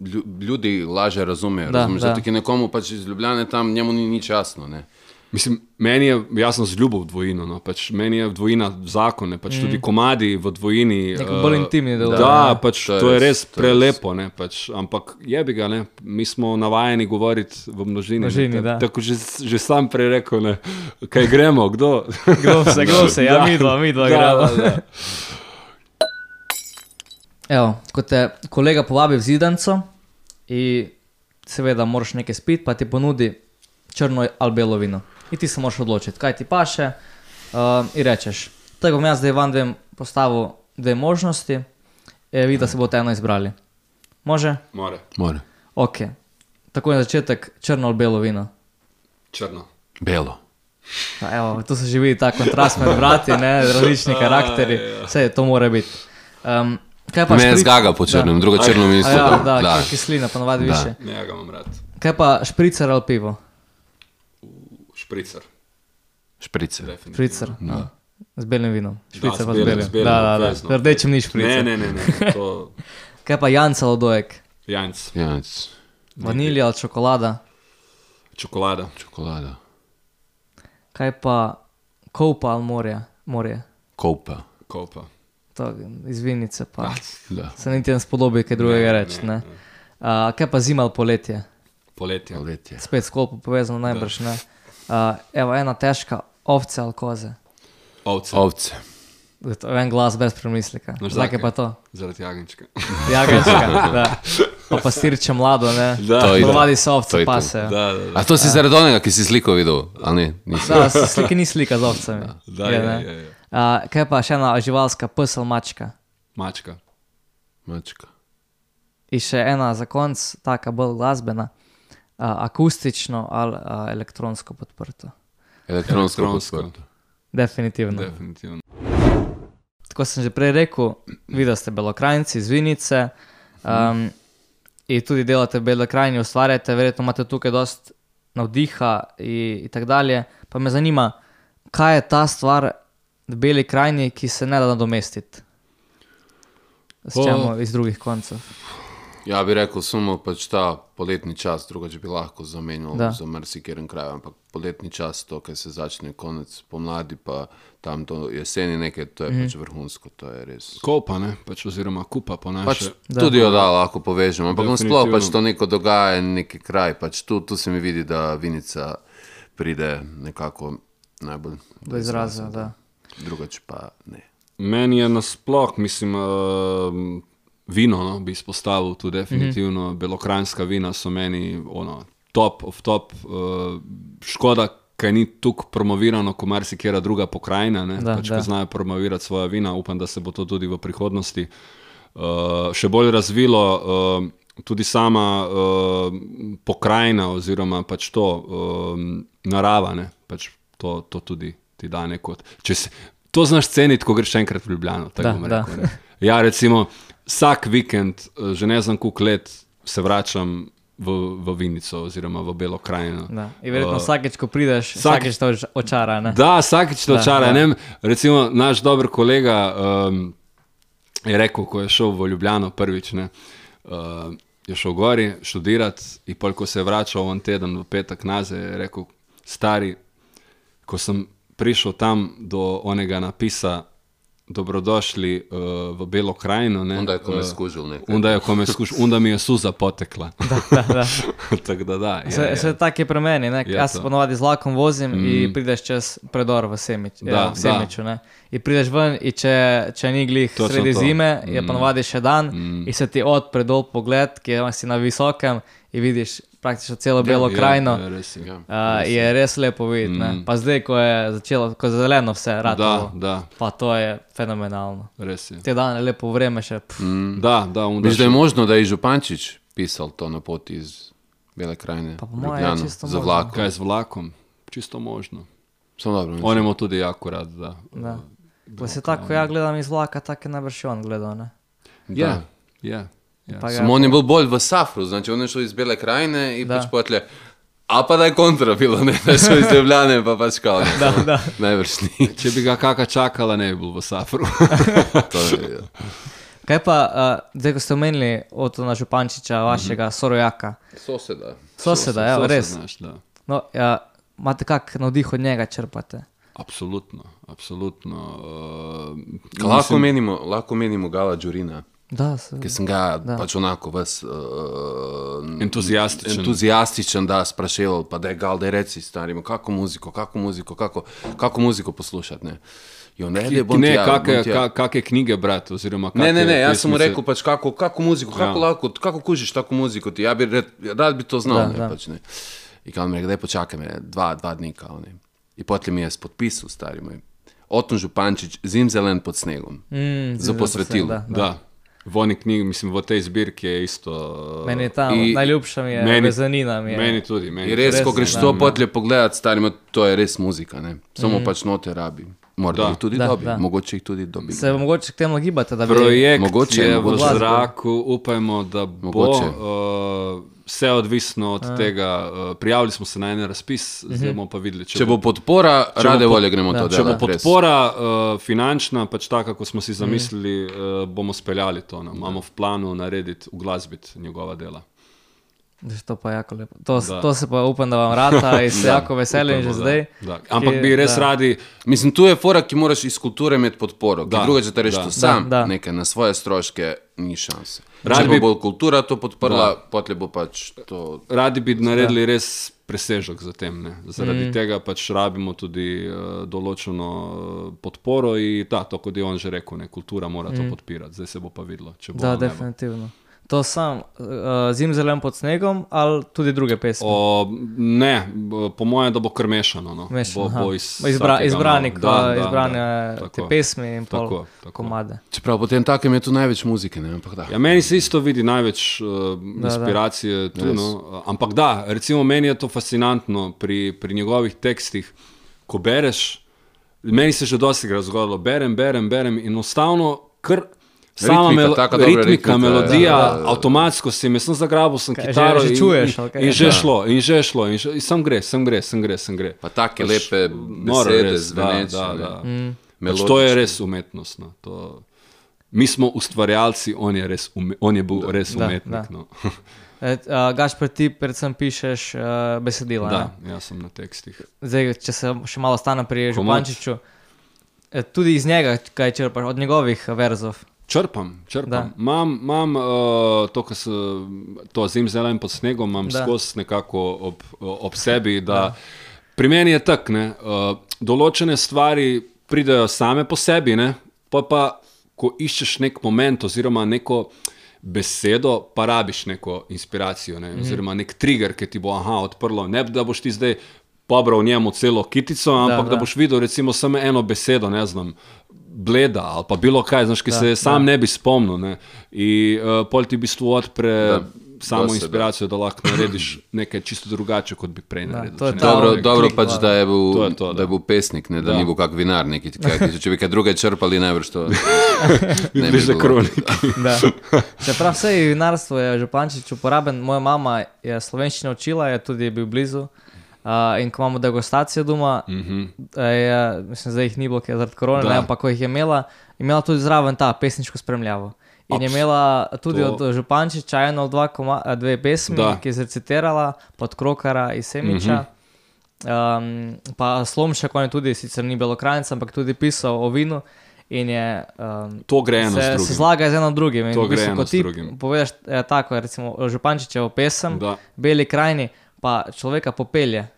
lju- ljudi lažje razumejo. Da, razumeš, da. Zato, ki nekomu pač iz Ljubljane tam njemu ni nič jasno. Ne? Mislim, meni je jasno z ljubo v dvojino. No. Pač meni je dvojina zakon, ne. pač mm. tudi komadi v dvojini. Neko eh, bolj intimni delujejo, Da, ne. pač To je to je res, res to je prelepo. Ne, pač, ampak je bi ga, ne. mi smo navajeni govoriti v množini. ne. Množini, da. Tako že, že sam prej rekel, ne. kaj gremo, kdo. Kdo se, kdo se, ja, Da. mi dva, mi dva Da, gremo. da, da. Evo, ko te kolega povabi v zidanco in seveda moraš nekaj spiti, pa ti ponudi črno ali belo vino. In ti se moraš odločiti, kaj ti paše. Uh, in rečeš, tako bom jaz zdaj vam dvem postavil dve možnosti, e, vi da se boste eno izbrali. Može? More, More. Ok. Tako je začetek črno ali belo vino. črno. Belo. Ja, evo, tu se že vidi ta kontrast med brati, ne, različni karakteri, vse to mora biti. Um, kaj pa Me je špric- zgaga po črnem, drugo črno A mesto. Ja, da, da. kislina ponavadi Da. više. Ne, ga imam rad. Kaj pa špricer ali pivo? Špricer. Šprice. definitivno. Špricer. Ja. Z belim vinom. Špricer z pa z belim, z belim, Da, da, da. Z rdečim ni špricer. Ne, ne, ne, ne. to Kaj pa Janca Lodojek? Janc, Ja, c- Vanilija ali čokolada? čokolada. čokolada. Kaj pa Koupa ali morje? morje? Kopa. Kopa. To iz vinice pa. Da. Se niti ne spodobi kaj drugega reči. Uh, kaj pa zima ali poletje? Poletje. Poletje. Spet s kolpo povezano najbrž ne. Uh, evo ena težka ovce ali koze. Ovce. Ovce. En glas brez premislika. No, Zakaj pa to? Zaradi jagenčka. Jagenčka, da. Pa pastirče mlado, ne. Da. To je to. Ponovadi so ovce. Da, da, da. A to si zaradi onega, ki si sliko videl, ali ne? Nisi. Da, slike ni slika z ovcami. Da, Je, je, ne. je, je. A, kaj pa še ena živalska pes ali mačka? Mačka. Mačka. In še ena za konc, taka bolj glasbena, a, akustično ali a, elektronsko podprto. Elektronsko. Elektronsko. podprto. Definitivno. Definitivno. Tako sem že prej rekel, videli ste belokrajnici iz Vinice um, in tudi delate v belokrajini, ustvarjate, verjetno imate tukaj dost navdiha in, in tako dalje. Pa me zanima, kaj je ta stvar beli krajini, ki se ne da nadomestiti? S čemu iz drugih koncev? Ja, bi rekel, samo pač ta poletni čas, drugače bi lahko zamenjal Da. za marsikeren kraj, ampak poletni čas, to, kar se začne konec pomladi, pa tam do jeseni nekaj, to je mm. pač vrhunsko, to je res. Kopa, ne, pač, oziroma kupa po naše. Pač Da. tudi jo da lahko povežemo, ampak on sploh Definitivno. pač to neko dogajanje, neki kraj, pač tu, tu se mi vidi, da Vinica pride nekako najbolj Do izraza, da. Drugače pa ne. Meni je nasploh, mislim, uh, vino, no, bi izpostavil tu definitivno. Mm -hmm. Belokranjska vina so meni ono, top of top. Uh, škoda, ker ni tukaj promovirano, kot marsikera druga pokrajina. Ne, Da, pač, da. Ko znajo promovirati svoje vina, upam, da se bo to tudi v prihodnosti uh, še bolj razvilo. Uh, Tudi sama uh, pokrajina, oziroma pač to um, narava, ne, pač to, to tudi ti da neko. če se- To znaš ceniti, ko greš enkrat v Ljubljano. Da, rekel, ne. Ja, recimo, vsak vikend, eh, že ne znam koliko let, se vračam v, v Vinico oziroma v Belo krajino. Da. In verjetno Uh, vsakeč, ko prideš, vsak- vsakeč to oč- očara. Ne? Da, vsakeč to Da, čara. da. Ne, vem, recimo, naš dober kolega um, je rekel, ko je šel v Ljubljano prvič, ne, uh, je šel gori študirati in pol, ko se je vračal en teden v petek nazaj, je rekel, stari, ko sem prišel tam do onega napisa dobrodošli uh, v Belo krajino. Ne, Onda je kome eh, skužil nekaj. Onda je kome skušal, onda mi je suza potekla. Da, da. Tako da, da. Je, Se, je. se tako je pri meni. Ne? Je Jaz se ponovadi z vlakom vozim mm. In prideš čez predor v, Semič, Da, ja, v da. Semiču. Ne? In prideš ven, in če, če ni glih Točno sredi to. zime, je Mm. ponovadi še dan Mm. in se ti odpre dol pogled, ki je si na visokem in vidiš praktično celo Belo Ja, krajino. ja, res je. Ja. Uh, je res lepo videti. Mm. Mm. Pa zdaj, ko je začelo, ko je zeleno vse, Da, ratalo, da, pa to je fenomenalno. res je. Te dane lepo vreme še. Pff, Mm. Da, da, onda Viš, da je možno, da je Župančič pisal to na poti iz Bele krajine. Pa po v moje je Ljubljano čisto za vlakom. Kaj z vlakom? Čisto možno. Samo dobro. On ima tudi jako rad, da. Da. Pa se tako, ja gledam iz vlaka, tako je najbrž on gledal. Ne? Ja, ja. Ja. Pa Samo on je bil bolj v Safru, znači on je šel iz Bele krajine in Da. pač potlje. A pa da je kontra bilo, ne, da šel iz Ljubljane, pa pač kao. Da, da. Najbrž ni. Če bi ga kaka čakala, ne bi bil v Safru. To je, Kaj pa, uh, zdaj ko ste omenili od na Župančiča, vašega sorojaka, soseda. soseda, ja, res. naš, da. No, ja, imate kak navdih od njega črpate? Absolutno, absolutno. Uh, Lahko menimo, lahko menimo Gala Đurina, Da, se, ki sem ga Da. pač onako vas uh, Entuzijastičen. entuzijastičen, da spraševal, pa da je Gal, da je reci starima, kako muziko, kako muziko, kako, kako muziko poslušati. Ne. I on redi, bom ne, ti ja, kake, ja. ka, kake knjige brati, oziroma Ne, ne, kake ne, jaz sem mu rekel, pač, kako, kako muziko, kako, Ja. lahko, kako kužiš tako muziko. Ti, ja bi red, rad bi to znal. Da, ne, da. Pač, ne. I kao mi reče, daj počakaj me, dva, dva dni kao ne. I potlije mi je s podpisu, stari moj. Oton Župančič, Zimzelen pod snegom. mm, za posvetilo. Da, da. Da, v oni knjigi, mislim, v tej zbirki je isto. uh, Meni je ta I- najljubša mi je, meni- vezanina mi je. Meni tudi, meni. In res, Res, ko greš to da. potlje pogledat, stari moj, to je res muzika. Ne. Samo mm. pač note rabi. Morda Da. jih tudi Da, dobi, da. mogoče jih tudi dobi. Se mogoče k temu gibate, da bi... Projekt Mogoče, je v zraku, upajmo, da bo Mogoče. uh, vse odvisno od tega. Uh, prijavili smo se na en razpis, zdaj bomo pa videli, če, Če bo podpora, bo rade pod- volje gremo da. to Če Če bo delati. podpora uh, finančna, pač taka, kot smo si zamislili, uh, bomo speljali to. Ne. Imamo v planu narediti, uglasbiti njegova dela. Že To pa je jako lepo. To, Da. to se pa upam, da vam rata in se jako veselim že Upamo, da. zdaj. Da. Ampak ki- bi res da. radi, Mislim, tu je fora, ki moraš iz kulture imeti podporo. Da, Da, drugače, da rečeš da. to sam, Da, da. nekaj na svoje stroške, ni šanse. Rad Če bi- bo bolj kultura to podprla, potlej bo pač to. radi bi naredili res presežek za tem. Ne. Zaradi mm. tega pač rabimo tudi uh, določeno uh, podporo in da, to, kot je on že rekel, ne, kultura mora to podpirati. Zdaj se bo pa videlo, če bo. Da, ne bo. To sam uh, zim zelen pod snegom ali tudi druge pesmi. O, ne, po mojem, da bo kar mešano. No. Mešano, bo, bo iz Izbra, vsakega izbrani, malo. da, Da, da, izbrane da. te Tako. pesmi in pol Tako, tako. komade. Čeprav potem takem je tu največ muzike, ne? ampak da. Ja, meni se isto vidi največ uh, da. inspiracije tu. Res. No. Ampak da, recimo meni je to fascinantno pri, pri njegovih tekstih, ko bereš. Meni se že dosti krat zgodilo, berem, berem, berem in enostavno kar. Sama Ritmika, melo, taka dobra ritmika, ritmika, melodija, da, da, da. avtomatsko si sem zagrabil, sem Kaj, že- kitaro že in, čuješ, in, kaj? in že Ja. šlo, in že šlo, in, že, in sem gre, sem gre, sem gre, sem gre. Pa take Pač lepe besede, res, da, zveneče, da, ne. da. Mm. Pač to je res umetnost. No. To, mi smo ustvarjalci, on je, res ume, on je bil da, res da, umetnik. da. No. Uh, Gašpr, ti predvsem pišeš uh, besedila. da, ne? jaz sem na tekstih. Zdaj, če se še malo stane pri. Župančiču, eh, tudi iz njega, kaj črpaš, od njegovih verzov. Črpam, Da. črpam. Imam, imam uh, to, kar se to zim zelen pod snegom, imam Da. skozi nekako ob, ob sebi. Da, pri meni je tako, ne, uh, določene stvari pridejo same po sebi, ne, pa pa ko iščeš nek moment oziroma neko besedo, pa rabiš neko inspiracijo, ne, oziroma nek trigger, ki ti bo aha, odprlo. Ne da boš ti zdaj pobral njemu celo kitico, ampak da, da. da boš videl recimo samo eno besedo, ne znam. Bleda ali pa bilo kaj, znaš, ki Da, se sam ne bi spomnil. Ne? In uh, pol ti v bistvu odpre Da, samo da. inspiracijo, da lahko narediš nekaj čisto drugače, kot bi prej naredil. to je ta- bi Dobro, rekel. dobro klik, pač, da. da je bil, To je to, da da. je bil pesnik, ne, da, Da. ni bil kak vinar. Neki, kaj, če bi kaj druge črpali, najbrž to ne da bilo. kronik. Da. Čeprav vse vinarstvo je Župančič uporaben, moja mama je slovenščino učila, je tudi bil blizu. Uh, in ko imamo degustacijo doma, mm. -hmm. je, mislim, zdaj jih ni bilo, ker je zaradi korone, Da. ne, ampak ko jih je imela, je imela tudi zraven ta pesniško spremljavo. In je Abs- imela tudi to- od Župančiča eno ali dva koma, a, dve pesmi, Da. ki je zrecitirala pod Krokara iz Semiča. Um, pa Slomšek, on je tudi, sicer ni belokrajnc, ampak tudi pisal o vinu. in je. Um, To gre eno se, se zlaga z eno drugim. In To v bistvu, gre eno ti drugim. Poveš eh, tako, recimo Župančičevo pesem, Da. Beli krajini, pa človeka popelje.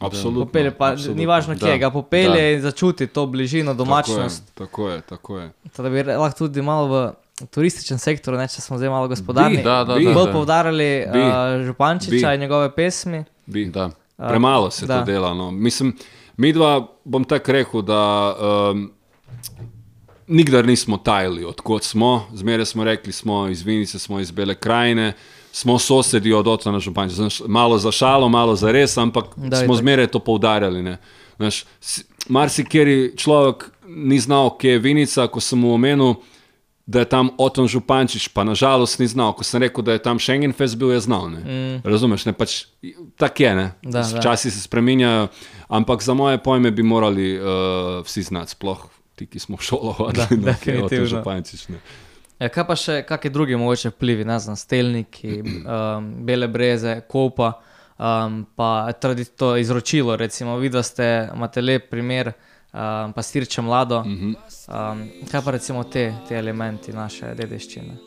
Absolutno. popelje pa, absolutno. ni važno, kje Da, ga popelje da. in začuti to bližino, domačnost. Tako je, tako je. Tako da bi lahko tudi malo v turističnem sektoru, ne, če smo zdaj malo gospodarni, Bi, Da, da, bi. bolj da. poudarjali Bi. uh, Župančiča Bi. in njegove pesmi. Bi. Da. A, Premalo se da. to dela. No. Mislim, mi dva bom tako rekel, da um, nikdar nismo tajili, odkot smo. Zmeraj smo rekli, smo iz Vinice, smo iz Bele krajine, smo sosedi od Otona Župančiča. Znaš, Malo za šalo, malo za res, ampak Da, da, smo zmeraj to poudarjali. Ne. Znaš, marsikeri človek ni znal, kje je Vinica, ko sem mu omenil. Da je tam Oton Župančič, pa nažalost ni znal. Ko sem rekel, da je tam Schengenfest bil, je znal. Mm. Razumeš, ne pač tako je. Ne? Da, da. Včasih se spremenjajo, ampak za moje pojme bi morali uh, vsi znati, sploh ti, ki smo v šolo hodili, Da, da je Oton. Župančič. Ne. Ja, kaj pa še, kakšni drugi mogoče vplivi, ne znam, stelniki, um, bele breze, kopa, um, pa tudi to izročilo, recimo, vi da ste, imate lep primer, um, pastirče mlado. Um, kaj pa recimo te, te elementi naše dediščine?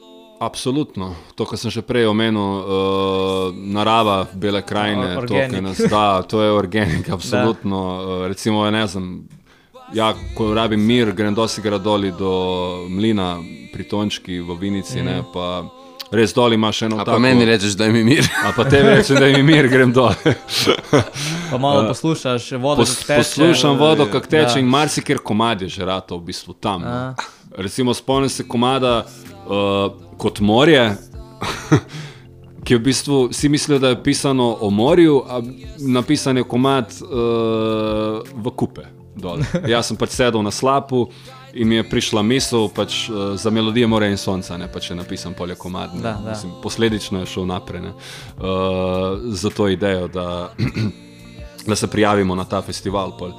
Absolutno. To, kar sem že prej omenil, uh, narava Bele krajine, to, organic. nas da, to je organik, absolutno. Uh, recimo, ne znam, ja, ko rabim mir, grem dosti gradoli do mlina pri Tončki v Vinici, mm. ne, pa res dol imaš eno A tako. pa meni rečeš, da mi mir. A pa tebi rečem, da mi mir, grem dol. Pa malo poslušaš vodo, Pos, kako teče. poslušam vodo, kako teče Ja. in marsikjer komad je že rata v bistvu tam. no. A. Recimo spomnim se komada uh, kot morje. Ki je v bistvu vsi mislijo, da je pisano o morju, a napisan je komad uh, v kupe. Dol. Jaz sem pač sedel na slapu in mi je prišla misel pač, uh, za melodije Morja in Sonca, ne pač je napisan polje komad. ne. Da, da. Mislim, posledično je šel naprej ne, uh, za to idejo, da, da se prijavimo na ta festival. Pol.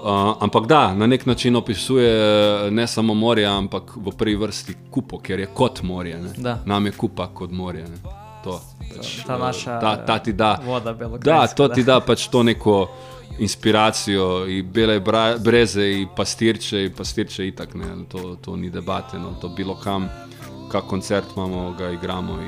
Uh, ampak da, na nek način opisuje ne samo morje, ampak v prvi vrsti kupo, ker je kot morje. Da. Nam je kupa kot morje. Ne. To, pač, ta eh, naša, ta, ta ti da. voda Da, belokranjska, to da. ti da pač to neko inspiracijo, in bele bra, breze, in pastirče, in pastirče itak, ne, to, to ni debate, no, to bilo kam, kak koncert imamo, ga igramo.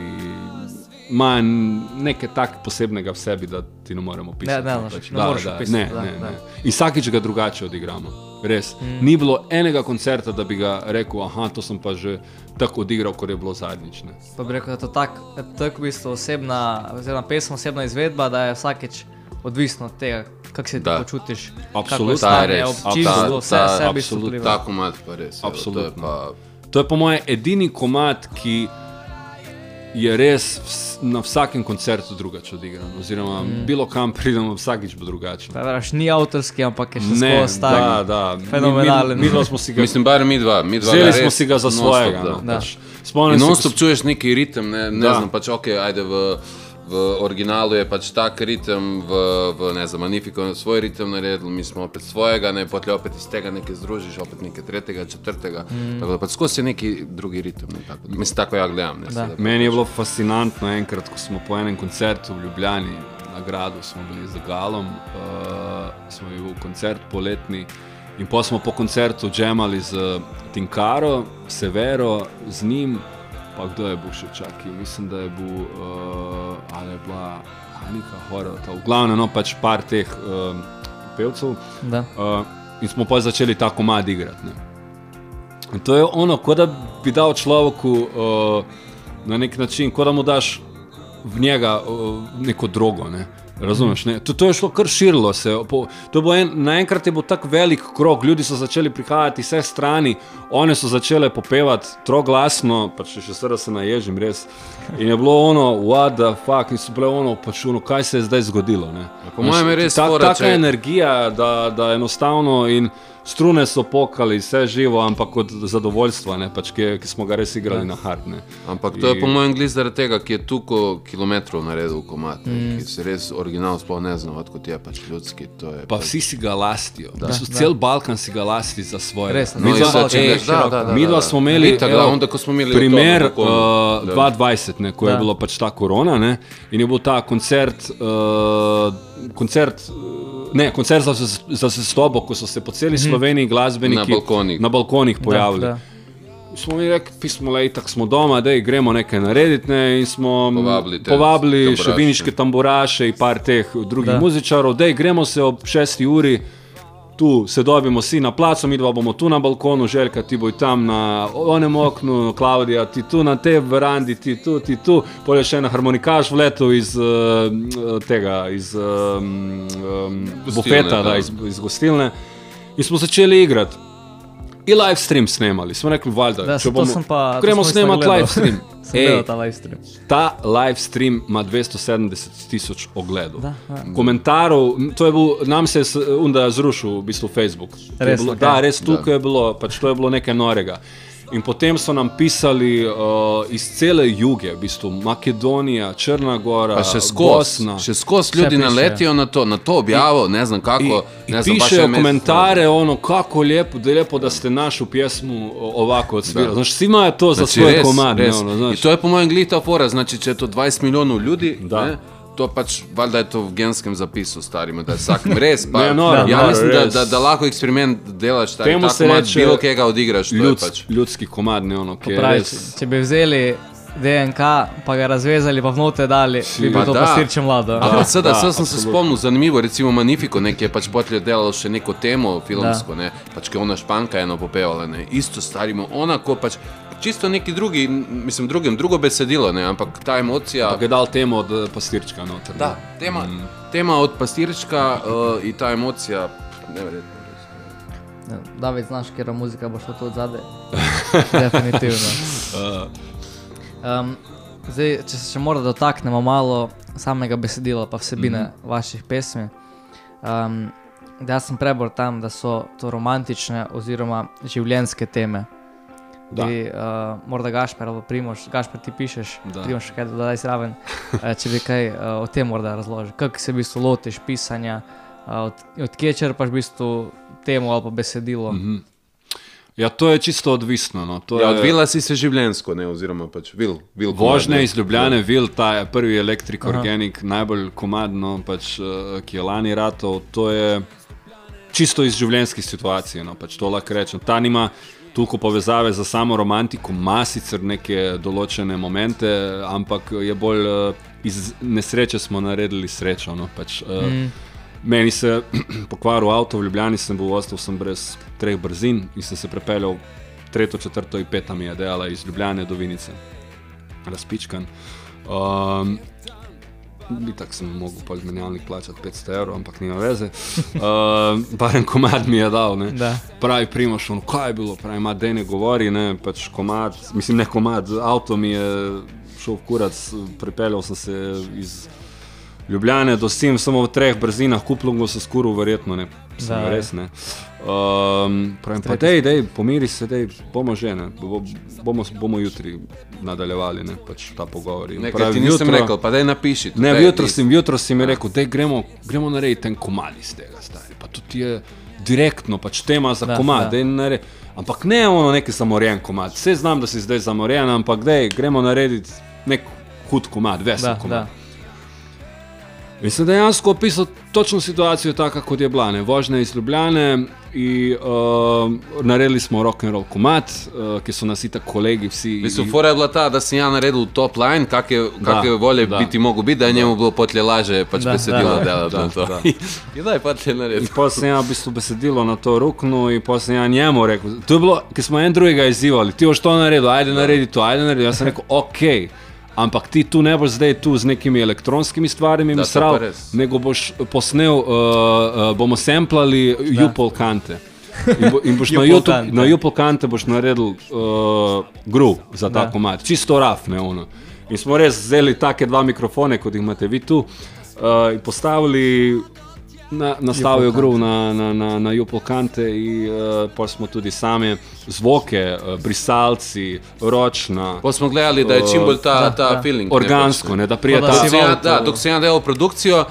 Ima nekaj tak posebnega v sebi, da ti ne moremo pisati. Ne, ne, pač, ne da, da, opisati, ne, da, ne, da. ne. In vsakič ga drugače odigramo. Res. Mm. Ni bilo enega koncerta, da bi ga rekel, ah, to sem pa že tako odigral, kot je bilo zadnjič. Ne. Pa bi rekel, da je to tako tak v bistvu osebna, oziroma pesem, osebna izvedba, da je vsakeč odvisno od tega, kako se ti Da. počutiš. Absolutno. Ta res. občinstvo, vse Ta- sebi absolutno. vpliva. Ta komat pa res. evo, Absolutno. To je pa, To je po mojem edini komat, ki je res na vsakem koncertu drugače odigran. Oziroma, mm. bilo kam pridemo, vsakič bo drugače. Pa veš, ni avtorski, ampak je še skozi tak. da, da. Fenomenalen. Mi, mi, mi smo si ga, mislim, bar mi dva. Mi dva vzeli smo si ga za svojega. da. No, Da. pač. Spomnim se, non-stop čuješ neki ritem, ne, ne Da. znam, pač ok, ajde v, v originalu je pač tak ritem, v, v ne znam, Magnifico je svoj ritem naredil, mi smo opet svojega, ne, potlej opet iz tega nekaj združiš, opet nekaj tretjega, četrtega, mm. tako da pač skozi neki drugi ritem, ne, tako, mislim, tako ja gledam, ne, seveda. Meni je bilo fascinantno enkrat, ko smo po enem koncertu v Ljubljani, na gradu smo bili z Galom, uh, smo bili v koncert poletni. In pa smo po koncertu džemali z Tinkaro, Severo, z njim, pa kdo je bil še čakal. Mislim, da je bil uh, ali je bila Anika Horvata, v glavnem, no pač par teh uh, pevcev. Da. Uh, in smo pa začeli ta komad igrati. Ne. In to je ono, kot da bi dal človeku uh, na nek način, kot da mu daš v njega neko drogo. Ne. Razumeš? Ne? To, to je šlo kar širilo se. Po, en, naenkrat je bil tako velik krog, ljudi so začeli prihajati iz vseh strani, one so začele popevati troglasno, pa če še sedaj se naježim, res. In je bilo ono, what the fuck, in so bile ono, pač ono, kaj se je zdaj zgodilo. Ne? po mojem je res ta, taka energija, da, da enostavno in strune so pokali, vse živo, ampak od zadovoljstva, ne, pač, ki, ki smo ga res igrali na hard. Ne. Ampak to je In- po mojem glis zaradi tega, ki je tuko kilometrov naredil komat, mm. ki se res original sploh ne zna, odkot je pač ljudski. to je Pa pač- vsi si ga lastijo. Da, Cel Balkan si ga lasti za svoje. Res, No, Mi dva- če greš- da, da, da, Mi da, dva da. smo imeli Itak, da, onda, ko smo imeli primer to na uh, Balkonu, da. 2020, ne, ko da. Da. je bilo pač ta korona ne, in je bil ta koncert, uh, koncert uh, ne, koncert za, za zvestobo, ko so se po celi Sloveniji glasbeniki Na balkonih. na balkonih pojavili. Da, da. Smo mi rekli, pismo, le, tako smo doma, da gremo nekaj narediti. Ne, in smo m, Povabili te povabili še tamburaše. viniške tamburaše in par teh drugih Da. muzičarov, da gremo se ob 6 uri. Tu se dobimo vsi na placu, mi dva bomo tu na balkonu, željka ti bo tam na onem oknu, Klaudija ti tu na tej verandi, ti tu, ti tu, polje še en harmonikaš vletel iz uh, tega, iz um, um, Gostilne, bufeta, da, da. iz, iz gostilne. In smo začeli igrati. In live stream snemali. Smo rekli, valjda, Da, če bomo sem pa- gremo sem isto snemati live stream. Ej, ta live stream. Ta live stream ima 270 tisoč ogledov. Da, da. Komentarov, to je bil, nam se je onda zrušil v bistvu Facebook. Res, bilo, okej. da, res tukaj je bilo, pač to je bilo nekaj norega. In potem so nam pisali uh, iz cele juge, v bistvu Makedonija, Črna Gora, Pa še skozi, Bosna. še skozi ljudi naletijo na to, na to objavo, ne znam kako. In, ne in znam, baš pišejo komentare, ono, kako lepo, da je lepo, da ste našo pjesmu ovako odsvirali. Znaš, vsi imajo to za Znači, svoj res, komad. ne, res. ono, In znaš. to je po mojem glita fora, znači če je to 20 milijonov ljudi, Da. ne, to pač, valjda je to v genskem zapisu starima, da je vsakem res. Pa, Ne, noro, ja noro, mislim, da, res. da, da lahko eksperiment delaš, tako se ima reče bilo kega odigraš, Ljudsk, pač. ljudski komad, ne ono, ki je Pravi, res. če, bi vzeli DNK, pa ga razvezali, pa vnote dali, bi Pa bil to da. pastirče mlado. Ampak sedaj da, sem se absolutno. spomnil, zanimivo, recimo Magnifico, nekje je pač potlje delalo še neko temo filmsko, ne, pač ki je ona španka eno popevala, ne, isto starimo, ona ko pač čisto neki drugi, mislim, drugem, drugo besedilo, ne, ampak ta emocija. Pa ga je dal temu od eh, pastirčka noter. Da, tema, tema od pastirčka uh, in ta emocija, neverjetno. res. David, znaš, kera muzika bo šla tu od zadaj? Definitivno. Um, zdaj, če se še morda dotaknemo malo samega besedila, pa vsebine mm -hmm. vaših pesmi. Um, da jaz sem prebor tam, da so to romantične oziroma življenjske teme. Da. Bi, uh, morda Gašper ali Primoš, Gašper ti pišeš, Da. Primoš kaj dodaj zraven, uh, če bi kaj uh, o tem morda razložil. Kako se v bistvu lotiš pisanja, uh, od, odkje črpaš v bistvu temo ali pa besedilo. Mm -hmm. Ja, to je čisto odvisno. No. To Ja, je- odvila si se življenjsko, ne, oziroma pač vil, vil Vožnja komad, iz Ljubljane, Vil, ta je prvi elektrik organik, najbolj komadno, pač, eh, ki je lani ratov, to je čisto iz življenjskih situacij. No, pač to lahko rečem. Ta nima toliko povezave za samo romantiko, ima sicer neke določene momente, ampak je bolj eh, iz nesreče smo naredili srečo. No, pač, mm. Meni se je pokvaril avto v Ljubljani, sem bil ostal sem brez treh brzin in sem se prepeljal tretjo, četrto in peta mi je dejala iz Ljubljane do Vinice razpičkan. Um, Bi tako sem mogel pa menjalnik plačati 500 evrov, ampak nima veze. Um, Baren komad mi je dal. Ne. Da. Pravi primaš, ono, kaj je bilo, pravi, ima da ne govori, ne, pač komad, mislim ne komad, avto mi je šel v kurac, pripeljal sem se iz Ljubljane do Sim, samo v treh brzinah, kuplungo se skuril, verjetno ne, sem Da, res ne. Um, pravim, pa dej, dej, pomiri se, dej, bomo že, ne, bo, bomo, bomo jutri nadaljevali, ne, pač ta pogovor. In Nekaj pravim, ti nisem jutro- rekel, pa daj napiši. Ne, daj, jutro si, jutro si mi rekel, da gremo, gremo narediti en komad iz tega, stari. Pa to ti je direktno, pač tema za Da, komad. da. daj naredi- Ampak ne ono neki zamorjen komad. Vse znam, da si zdaj zamorjen, ampak dej, gremo narediti nek hud komad, vesen Da, komad. da. In sem dejansko opisal točno situacijo, tako kot je bila. Ne? Vožnja iz Ljubljane in uh, naredili smo rock and roll komat, uh, ki so nas itak kolegi vsi. Mislim, fora je bila ta, da sem ja naredil top line, kakšne kak volje da. biti mogo biti, da je njemu bilo potlje laže pač Da, besedilo da, delati da, to. da. In daj potlje narediti. In potem sem ja v bistvu besedilo na to ruknil in potem sem ja njemu rekel, to je bilo, ki smo en drugega izzivali, ti boš to naredil, ajde naredi to, ajde naredi. Jaz sem rekel, ok. Ampak ti tu ne boš zdaj tu z nekimi elektronskimi stvarmi, misral, nego boš posnel, uh, uh, bomo samplali Jupol kante. In, bo, in boš na YouTube, na Jupol kante boš naredil uh, groove za ta Da. komat, čisto raf, ne ono. In smo res vzeli take dva mikrofone, kot jih imate vi tu, uh, in postavili na, nastavijo groove na, na, na, na Jupol kante in uh, pa smo tudi same zvoke, uh, brisalci, ročna, Pa smo gledali, da je čim bolj ta, Da, ta da. feeling. ne, organsko, pač, ne, da prije Pa ta da Dok ja, da, dok sem ja delal produkcijo,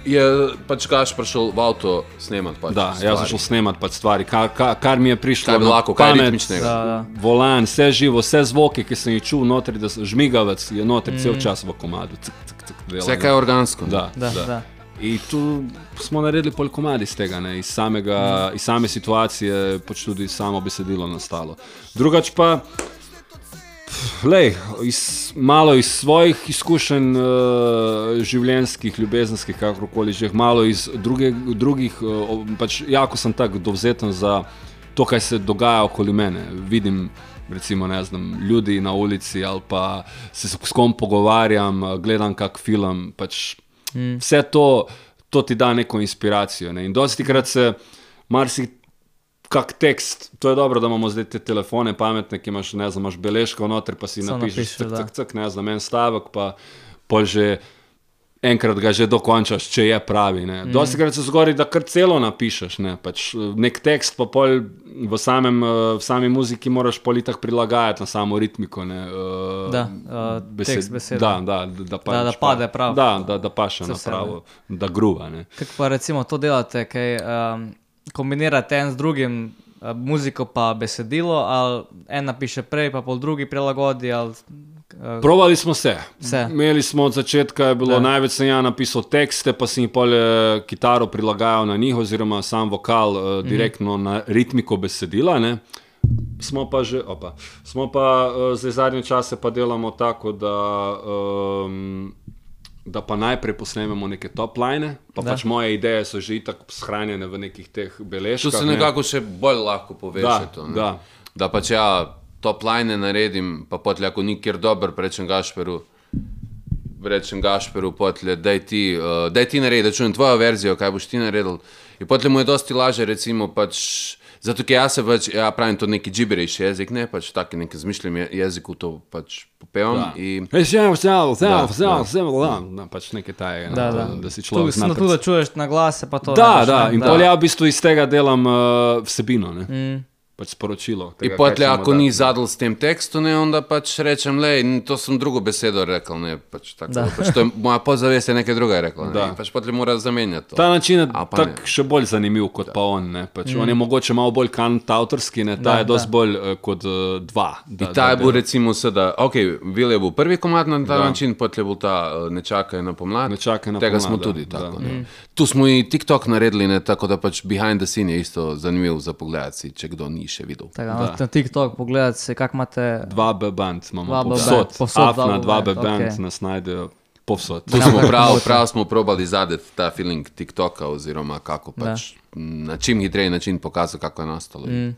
je pač Gaš prišel v avto snemat. Pač Da, stvari. jaz sem šel snemat pač stvari, kar, kar, kar mi je prišlo. Kaj na lahko, kaj pamet, ritmičnega. Da, da. Volan, vse živo, vse zvoke, ki sem jih čul, notri, da žmigavec je notri mm. cel čas v komadu. Cik, cik, cik, Vse ne. kaj je organsko. ne. Da, Da, da. da. In tu smo naredili pol komadi iz tega, ne? iz, samega, iz same situacije, pač tudi samo besedilo nastalo. Drugač pa, lej, iz, malo iz svojih izkušenj, uh, življenjskih, ljubezenskih, kakorkoli že, malo iz druge, drugih, uh, pač jako sem tako dovzeten za to, kaj se dogaja okoli mene. Vidim, recimo, ne znam, ljudi na ulici ali pa se s kom pogovarjam, uh, gledam kak film. Pač mm. Vse to, to ti da neko inspiracijo. Ne? In dosti krat se marsikaj kak tekst. To je dobro, da imamo zdaj te telefone pametne, ki imaš, ne znam, imaš beležko noter, pa si Samo napišeš, napiše, cak, cak, cak, ne znam, en stavek, pa pol že. Enkrat ga že dokončaš, če je pravi. Mm. Dosti krat se zgodi, da kar celo napišeš. Ne? Pač nek tekst, pa pol v, samem, eh, v sami muziki moraš politak prilagajati na samo ritmiko. Ne? eh, Da, eh, tekst, beseda. Da, da, da, da, pač Da, da pade prav. Da, da, da paše na pravo, da gruva. Ne? Kako pa recimo to delate, kaj um, kombinirate en z drugim, uh, muziko pa besedilo, ali en napiše prej, pa pol drugi prilagodi. Ali, uh, Provali smo se. Vse. Imeli smo od začetka, je bilo Da. največ sem ja napisal tekste, pa sem jih pol eh, kitaro prilagajal na njih, oziroma sam vokal uh, direktno na ritmiko besedila. Ne. Smo pa že, opa, smo pa uh, zdaj zadnje čase pa delamo tako, da, um, da pa najprej posnememo neke top line, pa Da. pač moje ideje so že itak shranjene v nekih teh To beležkah. se ne. nekako še bolj lahko poveže. Da, to, ne. da. da pač ja, top line naredim, pa potlej, ako nikjer dober, rečem Gašperu. Rečem Gašperu, potlej, daj ti, uh, daj ti naredi, da čujem tvojo verzijo, kaj boš ti naredil. In potlej mu je dosti laže, recimo, pač, zato ker jaz se pač, ja pravim, to neki gibberish jezik, ne, pač taki neki zmišljen je- jeziku to pač popevam. Da. In, Ej, vse, vse, vse, Da, vse, da. vse, da, da, pač nekaj tajega, da, da. da si Tu, človek zna no, tu da čuješ na glase, pa to. Da, ne, da, pač, in pol ja v bistvu iz tega delam uh, vsebino, ne? Mm. Pač sporočilo. in Tega, potlej, kaj ćemo ako ni zadal s tem tekstom, ne, onda pač rečem, le, to sem drugo besedo rekel, ne, pač tako. Da. Pač to je, moja pozavest je nekaj drugega rekla, ne, Da. in pač potlej mora zamenjati to. Ta način je tak ne. še bolj zanimiv kot pa on. Ne? Pač mm. On je mogoče malo bolj kantautorski, ne? ta Da, je dosti da. bolj uh, kot uh, dva. Da, In ta je bil recimo sedaj, ok, Vil je bil prvi komad na ta Da. način, potlej je bil ta uh, Ne čakaj na pomlad. Ne čakaj na Tega pomlad, smo da, tudi da. tako. ne. Tu smo i TikTok naredili, ne, tako da pač behind the scene je isto zanimiv za pogled, če kdo ni še videl. Tako, no, na TikTok pogledati, se, kak imate. Dva B-band imamo Dva B povsod. band, povsod dva Afna, B-band okej. nas najdejo povsod. Tu smo prav, prav smo probali zadeti ta feeling TikToka, oziroma kako pač na čim hitreji način pokazati, kako je nastalo. Mm.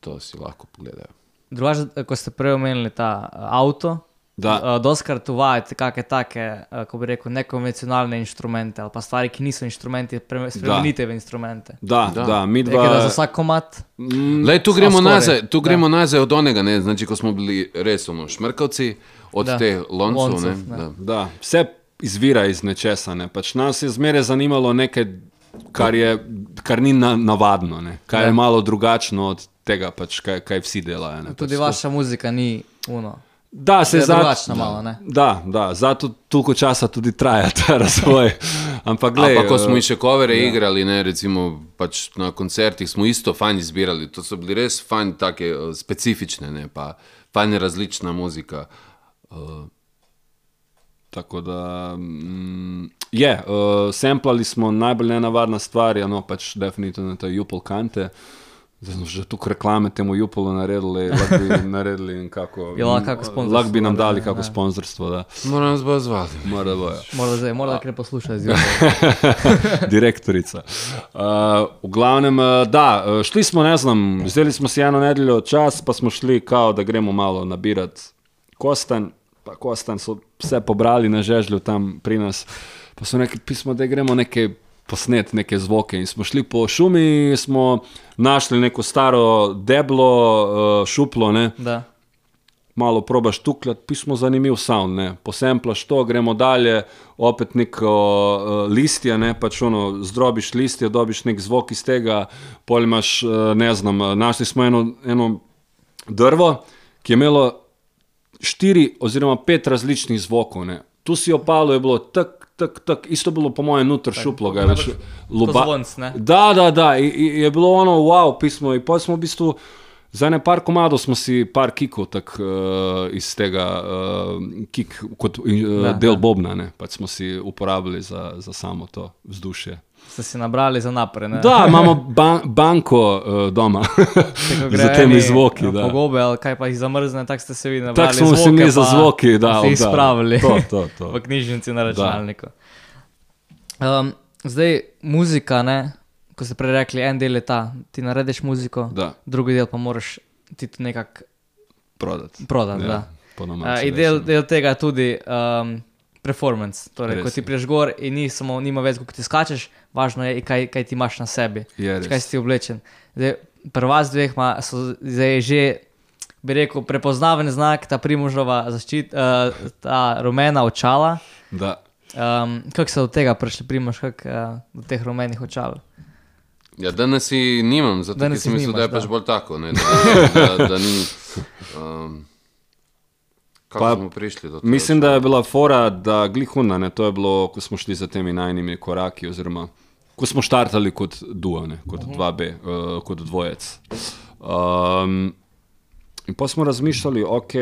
To si lahko pogledajo. Drugače, ko ste prej omenili ta avto, Da. uh, doskrat uvajate kakšne take, uh, ko bi rekel, nekonvencionalne inštrumente ali pa stvari, ki niso inštrumenti, pre- spremenite v instrumente. Da, da, da mi Nekaj, da dva. za vsak komat. Lej, tu gremo, nazaj, tu Da. gremo nazaj od onega, ne? znači ko smo bili res ono, šmrkavci, od Da. teh loncov. Loncov, ne, da. da. Da, vse izvira iz nečesa. Ne? Pač nas je zmeraj zanimalo nekaj, kar, je, kar ni na, navadno, ne? kar Ja. je malo drugačno od tega, pač, kaj, kaj vsi delajo. ne. Tudi pač, vaša muzika ni uno. Da, se Je za- drugačna malo, ne? Da, da, zato toliko časa tudi traja ta razvoj. Ampak, glej, Ampak, ko eh, smo še kovere ja. igrali, ne, recimo pač na koncertih, smo isto fajn izbirali. To so bili res fajn, take eh, specifične, ne, pa fajn različna muzika. Tako da mm, je, uh, samplali smo najbolj nenavadna stvar, ja, no pač definitivno te Jupol kante. Zdaj smo že tukaj reklame temu Jupolu naredili, lahko bi naredili in kako. Je lahko kako sponzorstvo, Lahko bi nam da, dali kako sponzorstvo, da Moram nas bo zvati. mora bojo. Mora zdaj, mora da kre poslušati zjutraj. Direktorica. Uh, v glavnem, uh, da, uh, šli smo, ne znam, vzeli smo si eno nedeljo čas, pa smo šli, kao, da gremo malo nabirati kostanj. Pa kostanj so vse pobrali na žežlju tam pri nas. Pa so rekli, pismo, da gremo nekaj posnet, neke zvoke. In smo šli po šumi, smo našli neko staro deblo, uh, šuplo, ne Da. malo probaš tukljati, pismo zanimiv sound, ne. posemplaš to, gremo dalje, opet neko uh, listje, ne, pač ono, zdrobiš listje, dobiš nek zvok iz tega, pol imaš, uh, ne znam, našli smo eno, eno drvo, ki je imelo štiri oziroma pet različnih zvokov, ne. Tu si opalo je bilo tak, tak, tak, isto bilo po mojem nutar šuplo, ga je več zvonc, ne? Da, da, da, i- i- je bilo ono wow pismo in pa smo v bistvu Za ne par komadov smo si par kikov tak, uh, iz tega, uh, kik kot uh, Da, del da. bobna, ne, pač smo si uporabili za, za samo to vzdušje. Ste si nabrali za naprej. ne? Da, imamo ban banko uh, doma za temi zvoki. eh, Da. Pogobe, ali kaj pa jih zamrzne, tako ste se vi nabrali. Tako smo se mi za zvoki, da, ste jih da. spravili To, to, to. v knjižnici na računalniku. Um, zdaj, muzika, ne? ko ste prej rekli, en del je ta, ti narediš muziko, Da. drugi del pa moraš ti nekako Prodati. prodati. Ja, po uh, in del, del tega je tudi um, performance. Torej, ko ti je. priješ gor in ni samo, nima več, kako ti skačeš, važno je, kaj, kaj ti imaš na sebi. Je res. kaj si oblečen. Zdaj, pri vas dveh ima, so zdaj že, bi rekel, prepoznaven znak, ta primožova zaščita, uh, ta rumena očala. Da. Um, kako se do tega prišli, primož, kako uh, do teh rumenih očal? Ja, danes si nimam, zato Danes sem jih mislil, nimaš, da je da. pač bolj tako. Ne, da, da, da ni. Um, kako Pa, smo prišli do tega? Mislim, da je bila fora, da glihuna, ne, to je bilo, ko smo šli za temi najnimi koraki, oziroma ko smo štartali kot duo, ne, kot 2B, uh, kot dvojec. Um, in pa smo razmišljali, ok,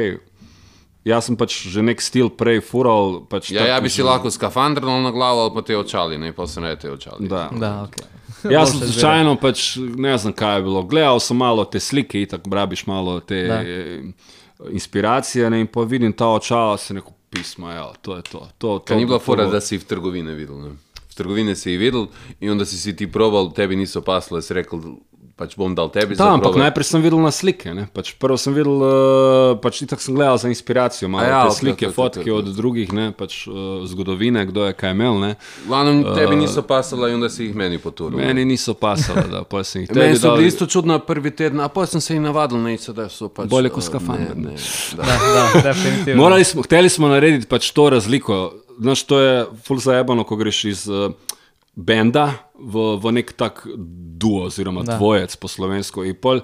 jaz sem pač že nek stil prej fural. Pač Ja, ja bi si že- lahko skafandr na glavo ali pa te očali, ne pa se ne te očali. Da. Da, okay. Jaz sem slučajno, pač, ne znam kaj je bilo. Gledal sem malo te slike, tako brabiš malo te Da. Inspiracije ne, in pa vidim ta očala, se neko pismo, ja, to je to. to, to Ker ni bila fora, da si v trgovine videl. Ne? V trgovine si jih videl in onda si si ti probal, tebi niso pasle, si rekel, pač bom dal tebi Da, ampak najprej sem videl na slike. Ne? Pač prvo sem videl, uh, pač tako sem gledal za inspiracijo, malo ja, te slike, ok, ok, fotke ok. od drugih, ne? pač uh, zgodovine, kdo je kaj imel. Ne? Glavnem, tebi niso pasale in onda si jih meni poturil. Meni niso pasale, da pa sem jih Meni tebi so dal. bili isto čudno prvi teden, a pa sem se jih navadil, ne, da so pač... Bolje kot eh, skafander, Ne, ne, da. Da, da, definitivno. Morali smo, hteli smo narediti pač to razliko. Znaš, to je ful zaebano, ko greš iz uh, benda v, v nek tak duo, oziroma Da. da. dvojec po slovensko. In pol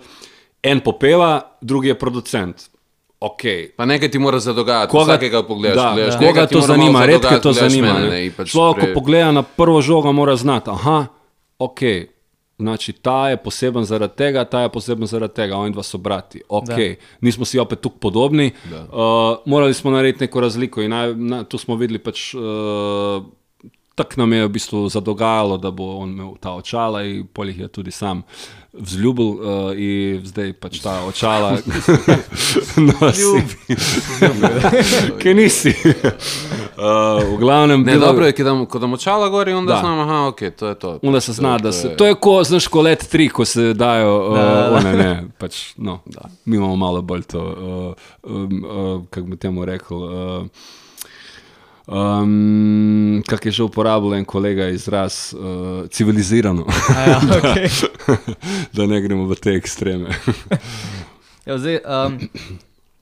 en popeva, drugi je producent. Okay. Pa nekaj ti mora zadogajati, Koga, vsakega pogledaš. da, gledaš, koga nekaj ti to zanima, redke to zanima. mene, ne. pač Človek, ko pre- pogleda na prvo žogo, mora znati, aha, ok. Znači, ta je poseben zaradi tega, ta je poseben zaradi tega, oni dva so brati. Okay. Nismo si opet tako podobni. Uh, morali smo narediti neko razliko in naj, na, tu smo videli, pač, uh, tako nam je v bistvu zadogajalo, da bo on imel ta očala in polih je tudi sam vzljubil uh, in zdaj pač ta očala nosi. Kaj nisi? uh, v glavnem, Ne, bilo- dobro je, ko dam, ko dam očala gor in onda Da. znam, aha, ok, to je to. Onda se zna, to, da se. To je kot, znaš, ko let tri, ko se dajo, uh, da. one ne, pač, no, da. Mi imamo malo bolj to, uh, um, uh, kako bi temu rekel. Uh, Um, kak je že uporabljal en kolega izraz, uh, civilizirano, A Ja, okay. da ne gremo v te ekstreme. ja, zdaj, um,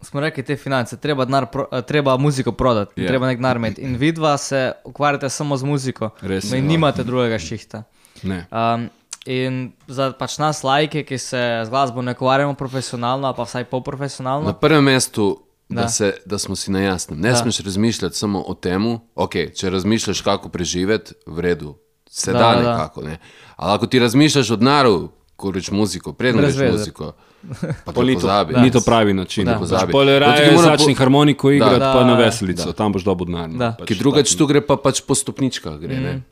smo rekli te finance, treba, denar pro, eh, treba muziko prodati, Ja. yeah. treba nek denar imeti. In vidva se ukvarjate samo z muziko. Res in je. nimate drugega šihta. Ne. Um, in za pač nas, lajke, ki se z glasbo ne ukvarjamo profesionalno, ali pa vsaj polprofesionalno, Na prvem mestu, da, Da. se, da smo si na jasnem. Ne Da. smeš razmišljati samo o tem, okay, če razmišljaš, kako preživeti, v redu, se Da, da, da, da da. nekako. Ne? Ali ako ti razmišljaš o denaru, ko reč muziko, predno Brez reč veze. muziko, pa to ni to, pozabi. ni to pravi način. Da. Pač Pozabi. Pol je To ti raje mora začni po- harmoniko igrati, Da. pa na Da. veselico, tam boš dobil denar. no, Da. pač Ki drugače tu gre pa pač po stopničkah. Gre, mm.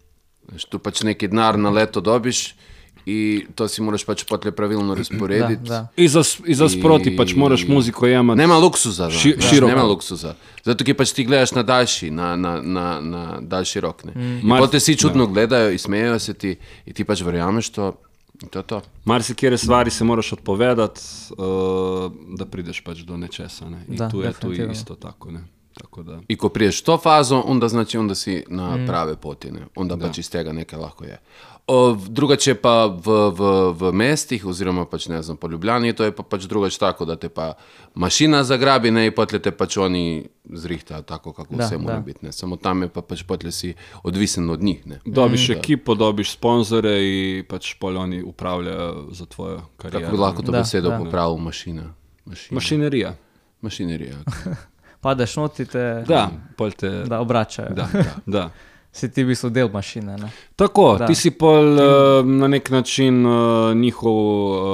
Veš, tu pač neki denar na leto dobiš in to si moraš pač potle pravilno razporediti. da, da. Iza, iza sproti pač moraš muziko jemati. Nema luksuza, Ši- Ši, široko. nema luksuza. Zato, ki pač ti gledaš na daljši, na, na, na, na daljši rok. Ne. Mm. Mar- Potem si čudno gledajo in smejejo se ti in ti pač verjameš to. To to. Marsikere stvari se moraš odpovedati, uh, da prideš pač do nečesa. Ne? In Da, tu je tu isto tako. Ne? tako da. In ko priješ to fazo, onda znači onda si na mm. prave poti, ne? onda pač iz tega nekaj lahko je. Drugače pa v, v, v mestih, oziroma pač ne znam, po Ljubljani, to je pa pač drugače tako, da te pa mašina zagrabi, ne, potlej te pač oni zrihtajo tako, kako Da, vse mora da. biti. Ne. Samo tam je pa pač potlej si odvisen od njih. Ne. Dobiš ekipo, dobiš sponzore in pač pol oni upravljajo za tvojo kariero. Kako bi lahko to Da, besedo da. popravil mašina? Mašina. Mašinerija. Mašinerija. Padeš noti, te Da, te. da obračajo. da, da. Si ti v bistvu del mašine. Ne? Tako, Da. ti si pol uh, na nek način uh, njihov.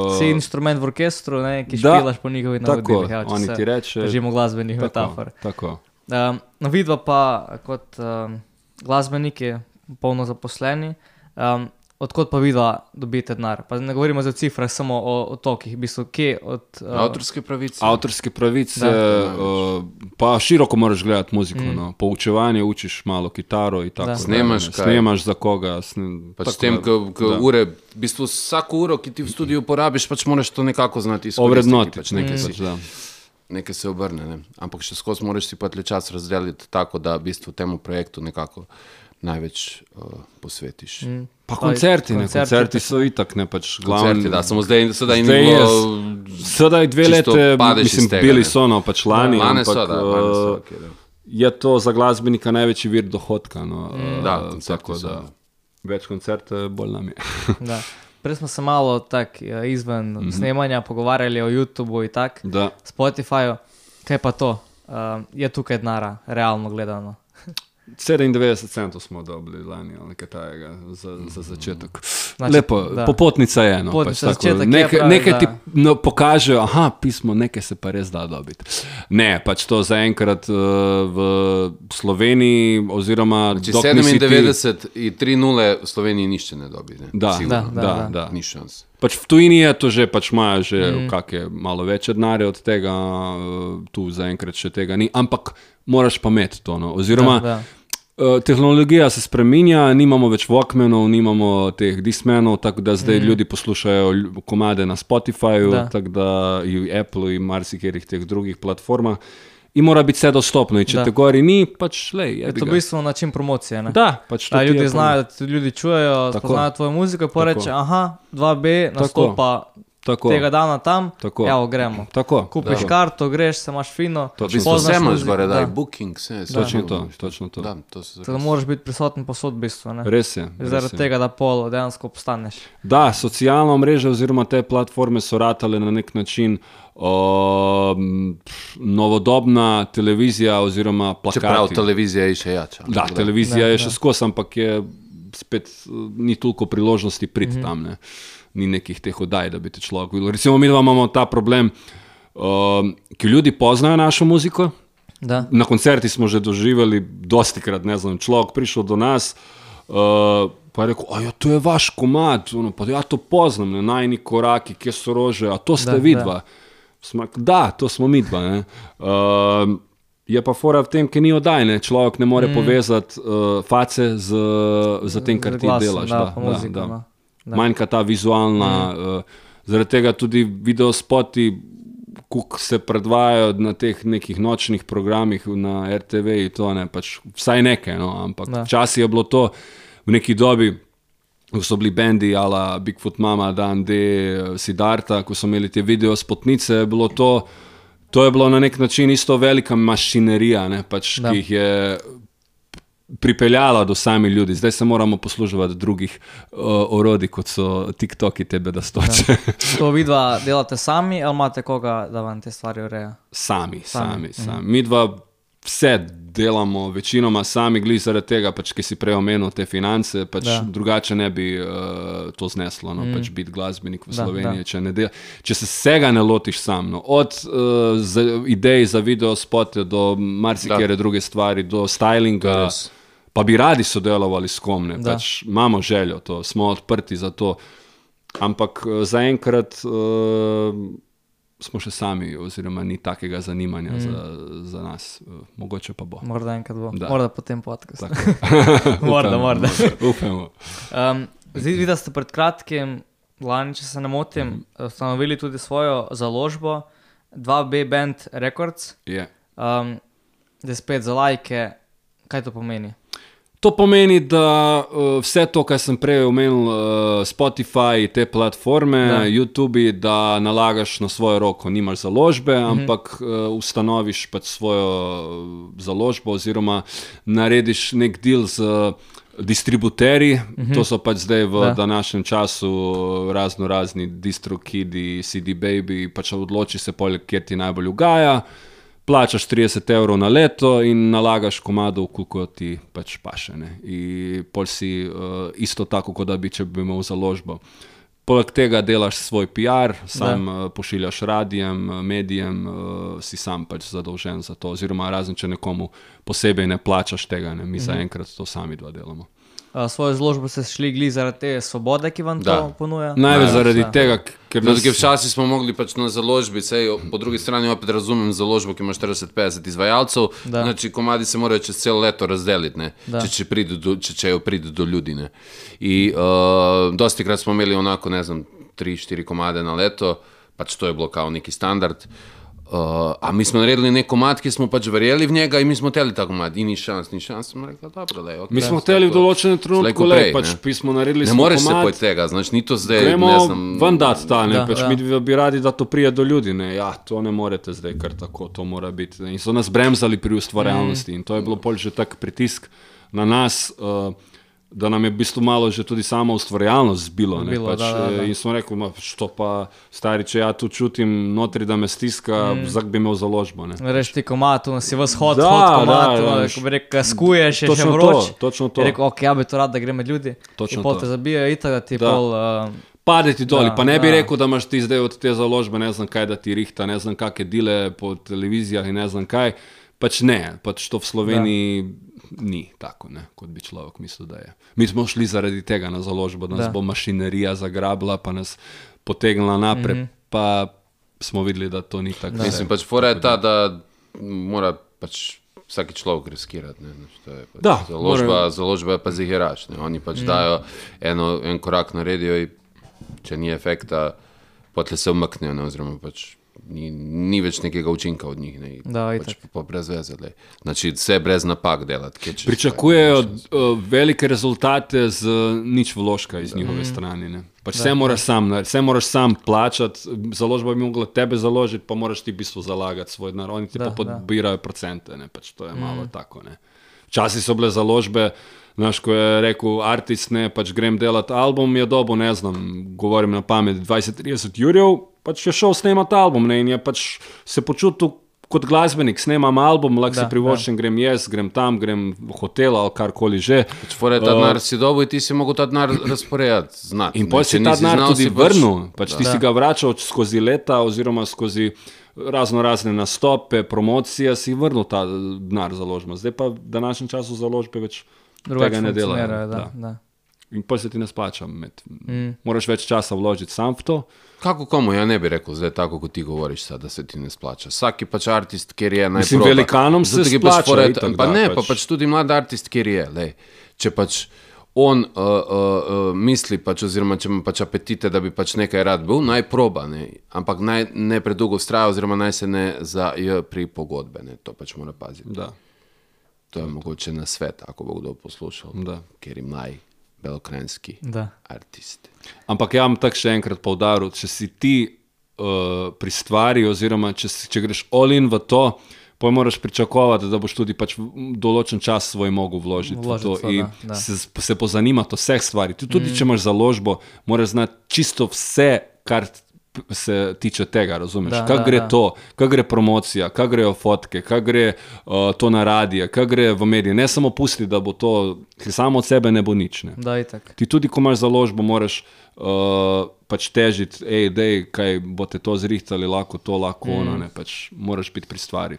Uh, Si instrument v orkestru, ne, ki da, špilaš po njihovih tako, navodilih. Ja, oni se ti reče- Držimo glasbenih metafor. Tako. Um, no, vidva pa kot um, glasbeniki, polno zaposleni. Um, odkot pa vidva dobite denar? Pa ne govorimo za cifre, samo o, o tokih, v bistvu, kje od. Uh, Avtorske pravice. Avtorske pravice, Da. uh, pa široko moraš gledati muziko. Mm. No. Poučevanje, učiš malo kitaro in tako dalje, Snemaš ne. Snemaš za koga. Sne, Pač tem, ko, ko ure, v bistvu vsako uro, ki ti v studiu porabiš, pač moraš to nekako znati izkoristiti. Ovrednotiti, Pač nekaj, pač, si, da. nekaj se obrne. Ne? Ampak še skozi moraš si pa tle čas razdeliti tako, da v bistvu temu projektu nekako največ uh, posvetiš. Mm. Pa koncerti, ne, koncerti, koncerti so itak, ne pač Koncerti, glavni. da, samo zdaj, sedaj ni Zdaj bilo. Sedaj dve padeš mislim, tega, bili so no, pač lani, Lane ampak so, da, so, okej, da. je to za glasbenika največji vir dohodka. No, mm, Da, koncerti tako so, da da. več koncertov, bolj nam je. Da. Prej smo se malo tak, eh, izven mm -hmm. snemanja pogovarjali o YouTubu in tako, da. Spotifyju. Kaj pa to? Uh, je tukaj denara, realno gledano. 97 centov smo dobili lani ali nekaj tajega za, za začetek. Znači, Znači, Lepo, da. da. popotnica je. No, Popotnica pač za začetek je, nekaj pravi, nekaj ti da. no, pokaže, aha, pismo, nekaj se pa res da dobiti. Ne, pač to zaenkrat uh, v Sloveniji, oziroma Če dokler nisi ti- 97 in 3-0 v Sloveniji nišče ne dobi. Ne? Da, Sigurno. Da, da, da. da. Ni šans. Pač v tujini je to že, pač imajo že mm. kakšne malo večje denarje od tega, eh, tu zaenkrat še tega ni, ampak moraš pa imeti to. No. Oziroma, Da, da. eh, tehnologija se spreminja, nimamo več Walkmanov, nimamo teh Discmanov, tako da zdaj mm. ljudi poslušajo komade na Spotifyju, tako da in Apple in marsikerih teh drugih platformah. In mora biti vse dostopno, in če Da. te gori ni, pač le. Je to v bistvu način promocije. Ne? Da, pač to Da ti ljudi je znajo, da ljudi čujejo, spoznajo tvojo muziko, pa reče, aha, 2B nastopa Tako. Tega dana tam, Tako. evo gremo. Tako. Kupiš Tako. karto, greš, se imaš fino, Točno vse imaš gore, da je da. booking, vse. vse Točno je to, točno to. Da, to se Tako da moraš biti prisoten posod v bistvu. ne. Res je. res Zaradi je. tega, da pol dejansko obstaneš. Da, socialna mreža oziroma te platforme so ratale na nek način o, m, pf, novodobna televizija oziroma plakati. Čeprav televizija je še jača. Da, Tako televizija Da, je da. še skozi, ampak je spet ni toliko priložnosti priti Mhm. tam. Ne. Ni nekih teh oddaj, da bi te človek videl. Recimo, mi dva imamo ta problem, uh, ki ljudi poznajo našo muziko. Da. Na koncerti smo že doživeli, dosti krat, ne znam, človek prišel do nas. Uh, Pa je rekel, ja, to je vaš komad, ono, pa ja to poznam, ne, najni koraki, kje so rože, a to ste Da, vidva. Smo rekli, Da, to smo mi dva. ne. Uh, je pa fora v tem, ker ni oddajne, človek ne more mm. povezati uh, face z, z tem, kar ti glasom, delaš. Da, Da, pa da, da. Da. Manjka ta vizualna, mm. uh, zaradi tega tudi video spoti, ko se predvajajo na teh nekih nočnih programih na RTV, -ju, to ne, pač vsaj nekaj, no, ampak Da. včasih je bilo to v neki dobi. Ko so bili bendi, ala Bigfoot Mama, Dan D, Sidarta, ko so imeli te video spotnice, je bilo to, to je bilo na nek način isto velika mašinerija, ne, pač, Da. ki jih je pripeljala do samih ljudi. Zdaj se moramo posluževati drugih uh, orodij, kot so TikToki, tebe da stoče. To vidva delate sami ali imate koga, da vam te stvari ureja? sami, Sami, sami, sami. Mi dva vse delamo, večinoma sami, glede zaradi tega, pač, ki si prej omenil te finance, pač Da. drugače ne bi uh, to zneslo, no, mm. pač biti glasbenik v Da, Sloveniji, da. če, ne del, če se vsega ne lotiš sam. No, od uh, za, idej za video spote do marsikere druge stvari, do stylinga. Res. Pa bi radi sodelovali s kom, ne, Da. pač imamo željo, to, smo odprti za to. Ampak eh, zaenkrat uh, smo še sami, oziroma ni takega zanimanja mm. za, za nas, uh, mogoče pa bo. Morda enkrat bo. Da. Morda potem podcast. Morda, morda. Upamo. Um, zdaj, vi da ste pred kratkim, lani, če se ne motim, Mhm. ustanovili tudi svojo založbo, 2B Band Records. Je. Um, zdaj spet za lajke, kaj to pomeni? To pomeni, da uh, vse to, kar sem prej omenil, uh, Spotify, te platforme, Da. YouTube, da nalagaš na svojo roko, nimaš založbe, Mhm. ampak uh, ustanoviš pač svojo uh, založbo, oziroma narediš nek deal z. Uh, Distributerji, to so pač zdaj v. Da. da. današnjem času razno razni distrokidi, CD baby, pač odloči se, pol, kjer ti najbolj ugaja, plačaš 30 evrov na leto in nalagaš komadov, koliko ti pač paše. Ne. In pol si uh, isto tako, kot da bi če bi imel založbo. Poleg tega delaš svoj PR, sam uh, pošiljaš radijem, eh, medijem, uh, si sam pač zadolžen za to, oziroma razen če nekomu posebej ne plačaš tega, ne. mi Mhm. zaenkrat to sami dva delamo. Uh, svojo zložbo ste šli gli zaradi te svobode, ki vam Da. to ponuja. Največ Ja. zaradi Ja. tega, ker nas, ker včasih smo mogli pač na založbi, sej, po drugi strani opet razumem založbo, ki ima 40-50 izvajalcev, Da. znači komadi se morajo čez celo leto razdeliti, ne, Da. če, če, pride do, če, če jo pride do ljudi. Ne. In uh, dosti krat smo imeli onako, ne znam, 3-4 komade na leto, pač to je bilo kao neki standard. Uh, a mi smo naredili nek komad, ki smo pač verjeli v njega in mi smo teli ta komad, in ni šans, ni šans, smo rekli, dobro, le, okay, mi smo hteli v določenem trenutku, le, pač mi smo naredili Ne smo moreš se komad, pojti tega, znači ni to zdaj, Gremo ne znam. ven dati ta, ne, Da, pač ja. mi bi- bi radi, da to prije do ljudi. Ne. Ja, to ne morete zdaj kar tako, to mora biti. Ne. In so nas bremzali pri ustvarjalnosti in to je bilo pol že tak pritisk na nas. Uh, Da nam je v bistvu malo že tudi sama ustvarjalnost zbilo. ne, Zbilo, pač, da, da, da. eh, In smo rekli, što pa stari, če ja tu čutim notri, da me stiska, mm. zak bi imel založbo. Reš ti komat, no si vas hod, Da, hod komat, da, da. ko bi rekel, skuješ, je še Točno vroč. to, točno to. Rekel, ok, ja bi to rad, da gremo med ljudi. Točno in pol to. te zabijajo, itak da ti Da. pol... Uh, Pade ti dol, pa ne bi da. rekel, da imaš ti zdaj od te založbe, ne znam kaj, da ti rihta, ne znam kakšne dile po televizijah in ne znam kaj. Pač ne, pač to v Sloveniji da. Ni tako, ne, kot bi človek mislil, da je. Mi smo šli zaradi tega na založbo, da nas Da. da. bo mašinerija zagrabila, pa nas potegnila naprej, mm -hmm. pa smo videli, da to ni tako. Mislim, pač fora je ta, da mora pač vsak človek riskirati. Ne, Znači, to je pač Da, založba, morajo- založba je pa ziherač. Ne. Oni pač mm. dajo eno, en korak naredijo in če ni efekta, potle se umaknejo, ne, oziroma pač ni, ni več nekega učinka od njih. Ne, Da, pač pa, pa brez veze. lej. Znači, vse brez napak delati. češ- Pričakujejo uh, velike rezultate z nič vložka iz njihove strani. ne. Pač vse moraš sam, vse moraš sam plačati, založba bi mogla tebe založiti, pa moraš ti v bistvu zalagati svoj denar, oni ti Da, pa da. podbirajo procente, ne. pač to je malo tako. Ne. Včasih so bile založbe, znaš, ko je rekel artist, ne, pač grem delati album, je dobo, ne znam, govorim na pamet, 20-30 jurjev, pač je šel snemati album ne, in je pač se počutil kot glasbenik, snemam album, lahko Da, si privoščim, grem jaz, grem tam, grem v hotel ali karkoli že. Pač fora je ta denar si dobil ti si mogel ta denar razporejati. Znati, In Če si ta denar tudi si pač- vrnil, pač ti Da. si ga vračal skozi leta, oziroma skozi razno razne nastope, promocije, si vrnil ta denar založba. Zdaj pa v današnjem času založbe več drugače tega ne delajo. Da, Da. da. In pa se ti ne splača. Med, mm. Moraš več časa vložiti sam v to. Kako komu, ja ne bi rekel, zdaj tako kot ti govoriš, sad, da se ti ne splača. Vsak je pač artist, kjer je najprej. Mislim, velikanom se splača, itak, Pa da, ne, pač. pa pač tudi mlad artist, kjer je. Lej. Če pač on uh, uh, uh, misli, pač, oziroma če ima pač apetite, da bi pač nekaj rad bil, naj proba, ne. ampak naj ne predolgo vztraja, oziroma naj se ne zaje pri pogodbe. Ne. To pač mora paziti. Da. To je mogoče na svet, ako bo kdo poslušal, Da. ker je mlaj, belokranski Da. artist. Ampak ja tako še enkrat poudaril, če si ti uh, pri stvari, oziroma če, si, če greš all-in v to, pa moraš pričakovati, da boš tudi pač v določen čas svoj mogel vložiti v Vložiti to svoj, in da, da. se, se pozanimati vseh stvarih. Tudi, tudi če imaš založbo, moraš znati čisto vse, kar p- se tiče tega, razumeš? Da, gre da. to, kako gre promocija, kako grejo fotke, kako gre uh, to na radije, kako gre v medije. Ne samo pusti, da bo to, ker samo od sebe ne bo nič. Ne. Da, itak. Ti tudi, ko imaš založbo, moraš uh, pač težiti, hej, dej, kaj boste to zrihtali, lahko to, lahko mm. ono, ne, pač moraš biti pri stvari.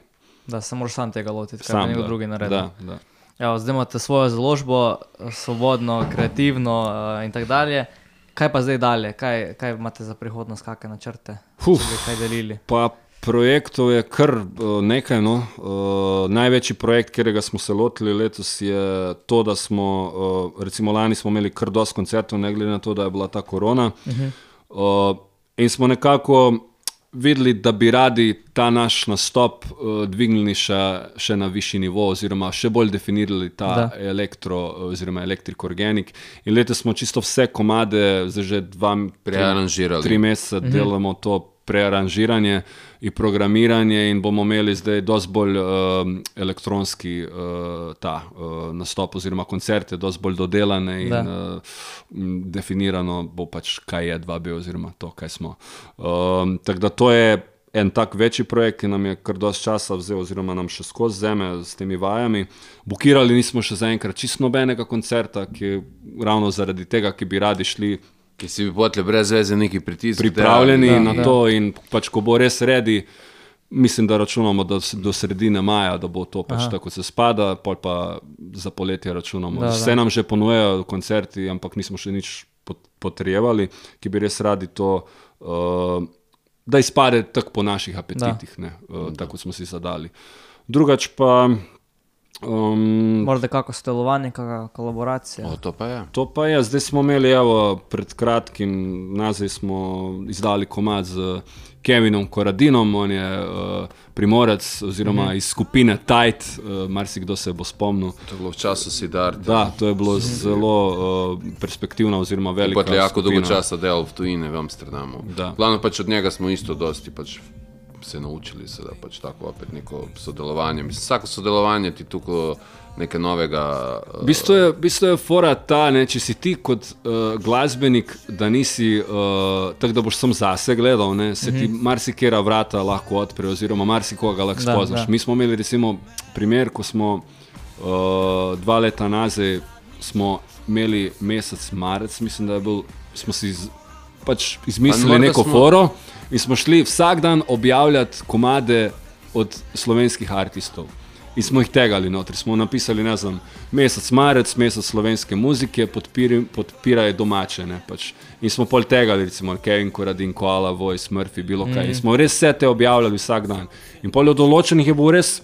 Da se moraš sam tega lotiti, Sam, nekdo drugi naredi. Da, da. Ja, zdaj imate svojo založbo, svobodno, kreativno uh, in tako dalje. Kaj pa zdaj dalje, kaj, kaj imate za prihodnost, kakšne načrte? Uf. Kaj delili. Pa projektov je kar uh, nekaj. No. Uh, največji projekt, katerega smo se lotili letos, je to, da smo, uh, recimo lani smo imeli kar dosti koncertov, ne glede na to, da je bila ta korona. Uh -huh. uh, in smo nekako videli, da bi radi ta naš nastop uh, dvignili še, še na višji nivo, oziroma še bolj definirali ta Da. elektro, oziroma elektrikorgenik. In letos smo čisto vse komade, zdaj že dva, tri- Prearanžirali. Tri mesece mhm. delamo to prearanžiranje in programiranje, in bomo imeli zdaj dosti bolj um, elektronski uh, ta uh, nastop, oziroma koncerte, dosti bolj dodelane in Da. uh, definirano bo pač, kaj je 2B, oziroma to, kaj smo. Um, tako da to je en tak večji projekt, ki nam je kar dosti časa vzel, oziroma nam še skozi zeme s temi vajami. Bukirali nismo še zaenkrat čisto nobenega koncerta, ki ravno zaradi tega, ki bi radi šli Ki si bi potle brez veze neki pritisk. pripravljeni Da, na da. to in pač ko bo res redi. Mislim, da računamo do, do sredine maja, da bo to pač Aha. tako, se spada, pol pa za poletje računamo. Da, da. Vse nam že ponujajo koncerti, ampak nismo še nič pot- potrjevali, ki bi res radi to, uh, da izpade tako po naših apetitih, ne, uh, tako smo si zadali. Drugač pa. Um, Morda kako sodelovanje, kakšna kolaboracija. O, to pa je. To pa je, zdaj smo imeli, evo, pred kratkim, nazaj smo izdali komad z Kevinom Koradinom, on je uh, primorec oziroma mm. iz skupine Tight, uh, marsikdo se bo spomnil. To je bilo v času Siddharta. Da, to je bilo zelo uh, perspektivna oziroma velika. Potle jako dolgo časa delal v tujini v Amsterdamu. Da. Glavno pač od njega smo isto dosti pač se naučili, se da pač tako opet neko sodelovanje. Mislim, vsako sodelovanje ti tukaj nekaj novega. V Uh, bistvu je, v bistvu je fora ta, ne, če si ti kot uh, glasbenik, da nisi uh, tako, da boš sam zase gledal, ne, se ti marsikera vrata lahko odpre, oziroma marsikoga lahko Da, spoznaš. da. Mi smo imeli recimo primer, ko smo uh, dva leta nazaj smo imeli mesec marec, mislim, da je bil, smo si z, pač izmislili morda neko smo- foro in smo šli vsak dan objavljati komade od slovenskih artistov. In smo jih tegali notri, smo napisali, ne znam, mesec marec, mesec slovenske muzike, podpiri, podpirajo domače. Ne, pač. In smo pol tegali, recimo Kevin Koradin, Koala, Voice, Murphy, bilo kaj. In smo res vse te objavljali vsak dan. In pol od določenih je bil res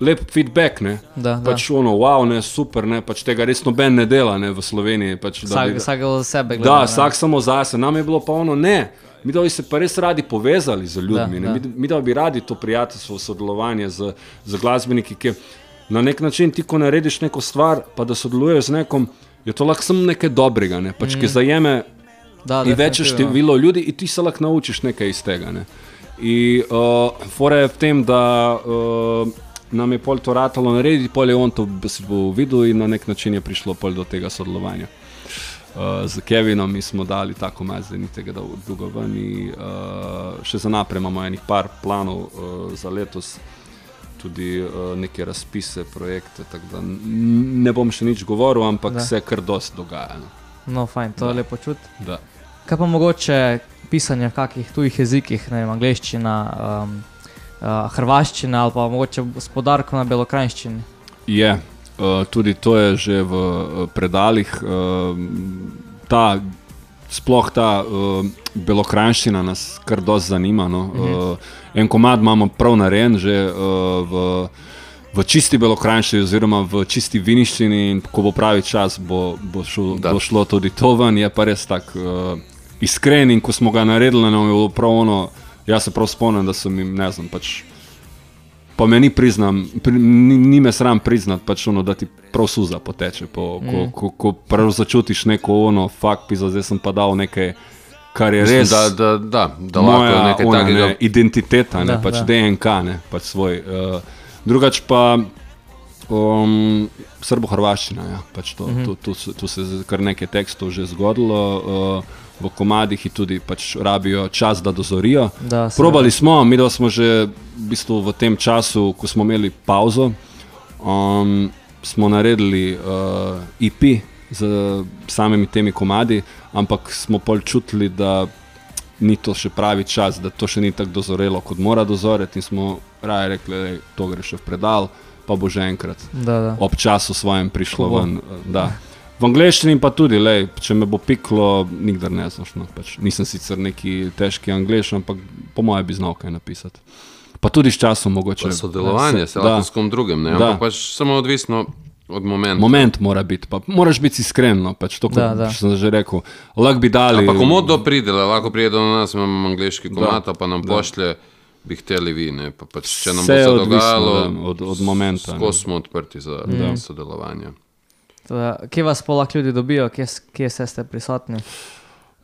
lep feedback, ne. Da, da. pač ono, wow, ne, super, ne, pač tega res noben ne dela ne, v Sloveniji. Pač, da Vsak, bi- vsak za sebe gleda. Da, ne. vsak samo zase. Nam je bilo pa ono ne. Mi da bi se pa res radi povezali z ljudmi, Da, da. Mi, mi da bi radi to prijateljstvo, sodelovanje z, z glasbeniki, ki na nek način ti, ko narediš neko stvar, pa da sodeluješ z nekom, je to lahko samo nekaj dobrega, ne? pač, mm. ki zajeme Da, in večje število ljudi in ti se lahko naučiš nekaj iz tega. Ne? In uh, fora je v tem, da uh, nam je pol to ratalo narediti, pol je on to videl in na nek način je prišlo pol do tega sodelovanja. Uh, z Kevinom mi smo dali tako malo, da ni tega dolgo ven. in, Uh, še za naprej imamo enih par planov uh, za letos, tudi uh, neke razpise, projekte. da Ne bom še nič govoril, ampak Da. da. se kar dosti dogaja. no. No, fajn, to je lepo čut. Da. Kaj pa mogoče pisanje v kakih tujih jezikih, ne vem, angliščina, um, uh, hrvaščina ali pa mogoče s podarkom na belokrajščini. Je, uh, tudi to je že v uh, predalih. Uh, ta, sploh ta uh, belokranščina nas kar dosti zanima. No. Uh, en komad imamo prav narejen že uh, v, v čisti belokranščini, oziroma v čisti viniščini, in ko bo pravi čas, bo, bo, šlo, Da. bo šlo tudi to ven. Je pa res tako uh, iskren in ko smo ga naredili, nam je bilo prav ono. Jaz se prav spomnim, da sem jim, ne znam, pač Pa me ni priznam, pri, ni, ni me sram priznati, pač ono, da ti prav suza poteče, po, ko, Mm. ko, ko prav začutiš neko ono, fakt, pisa, zdaj sem pa dal nekaj, kar je Mislim, res da, da, da, da moja lahko nekaj ona, takega. ne, identiteta, ne, Da, pač da. DNK, ne, pač svoj. Uh, drugač pa um, srbo-hrvaščina, ja, pač to, Mhm. tu, tu, se- tu se je kar nekaj tekstov že zgodilo. Uh, V komadih in tudi pač rabijo čas, da dozorijo. Da. Probali smo, mi da smo že v, bistvu v tem času, ko smo imeli pauzo, um, smo naredili uh, IP z samimi temi komadi, ampak smo pol čutili, da ni to še pravi čas, da to še ni tako dozorelo, kot mora dozoreti. In smo raje rekli, da to gre še v predal, pa bo že enkrat Da, da. ob času svojem prišlo Ko bo. ven. Da. V angleščini pa tudi, lej, če me bo piklo, nikdar ne znaš. No, pač nisem sicer neki težki angliš, ampak po mojem bi znal kaj napisati. Pa tudi s časom mogoče. Pa sodelovanje Da. s kom drugim, ne? Da. ampak pač samo odvisno od momenta. Moment mora biti, pa moraš biti iskren. No, pač to, Da, da. sem že rekel. Lahko bi dali. Pa komu to pride, lahko pride do nas, imamo angliški Da. komat, pa nam pošlje, bi hteli vi. Ne? Pa pač, če nam Vse bo se odvisno, dogajalo, da, od- od momenta. Skozi smo odprti za Da. sodelovanje. Teda, kje vas pa lahko ljudi dobijo, kje, kje se ste prisotni?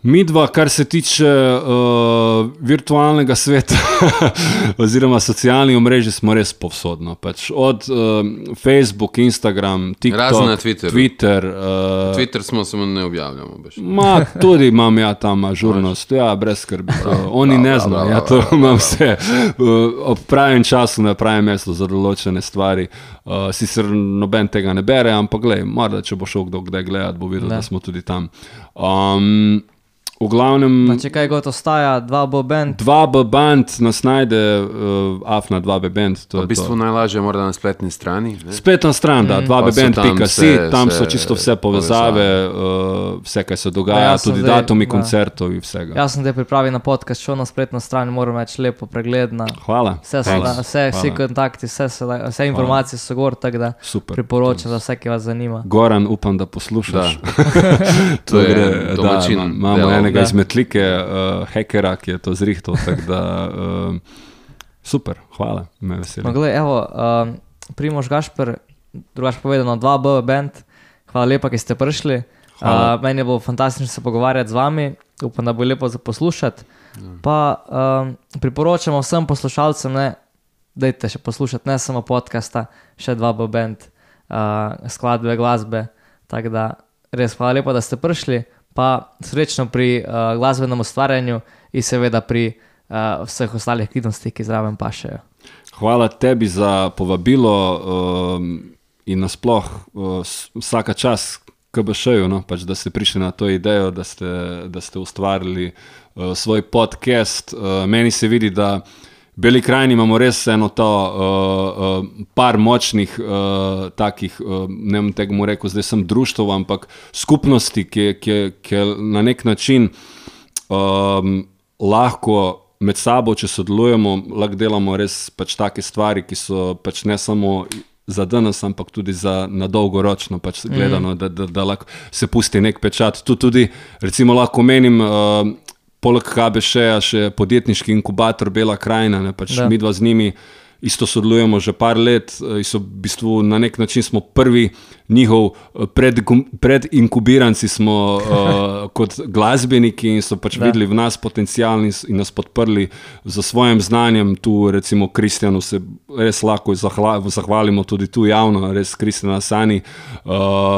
Mi dva, kar se tiče uh, virtualnega sveta oziroma socialnih omrežij, smo res povsodno. Pač od uh, Facebook, Instagram, TikTok, Razen na Twitterju. Twitter uh, Twitter smo samo ne objavljamo. Bež. Ma, tudi imam ja tam ažurnost, ja, brez skrbi. To, oni bravo, ne znajo, ja, bravo, to imam vse. Uh, ob pravem času, na pravem mestu za določene stvari. Uh, sicer noben tega ne bere, ampak gled, morda če bo šel kdo kdaj gledati, bo videl, Ne. da smo tudi tam. Um, v glavnem. Pa če kaj god ostaja, dva bo bend. 2B band nas najde, uh, afna 2B band. To V je bistvu to. najlažje morda na spletni strani. ne? Spletna stran, da, Pa so tam 2bband.si, vse- tam so čisto vse povezave, uh, vse, kaj se dogaja, Ja, tudi zdaj- datumi da. koncertov in vsega. Jaz sem te pripravil na podcast, šel na spletno stran, moram reči lepo pregledna. Hvala. Vse, so, Hvala. da, vse, vsi Hvala. kontakti, vse, se da- vse informacije so gor, tako da Super. priporočam za vse, ki vas zanima. Goran, upam, da poslušaš. To je Gre, domačin da, ima- Imamo delal. Enega Da. izmed like, uh, hekera, ki je to zrihtal. Da, uh, super, hvala, me veseli. No, gled, evo, um, Primož Gašper, drugače povedano, 2B band, hvala lepa, ki ste prišli. Hvala. Uh, meni je bilo fantastično se pogovarjati z vami, upam, da bo lepo za poslušati. Pa um, priporočamo vsem poslušalcem, ne, dajte še poslušati ne samo podcasta, še 2B band, uh, skladbe, glasbe. Tako da res hvala lepa, da ste prišli, pa srečno pri uh, glasbenem ustvarjanju in seveda pri uh, vseh ostalih aktivnostih, ki zraven pašejo. Hvala tebi za povabilo um, in nasploh uh, s- vsaka čas, šel, no, pač, da ste prišli na to idejo, da ste, da ste ustvarili uh, svoj podcast. Uh, meni se vidi, da v Beli krajini imamo res eno to uh, uh, par močnih uh, takih, uh, ne bom tega mu rekel, zdaj sem društvo, ampak skupnosti, ki, ki, ki na nek način um, lahko med sabo, če sodelujemo, lahko delamo res pač take stvari, ki so pač ne samo za danes, ampak tudi za na dolgoročno pač gledano, mm. da, da, da lahko se pusti nek pečat. Tu tudi, recimo, lahko menim. Uh, Poleg KBŠ-ja še podjetniški inkubator Bela krajina, ne, pač Da. mi dva z njimi isto sodelujemo že par let eh, so v bistvu na nek način smo prvi njihov eh, predgum- predinkubiranci smo uh, kot glasbeniki in so pač Da. videli v nas potencial in, in nas podprli za svojim znanjem. Tu recimo Kristjanu se res lahko zahla, zahvalimo tudi tu javno, res Kristjana Sani uh,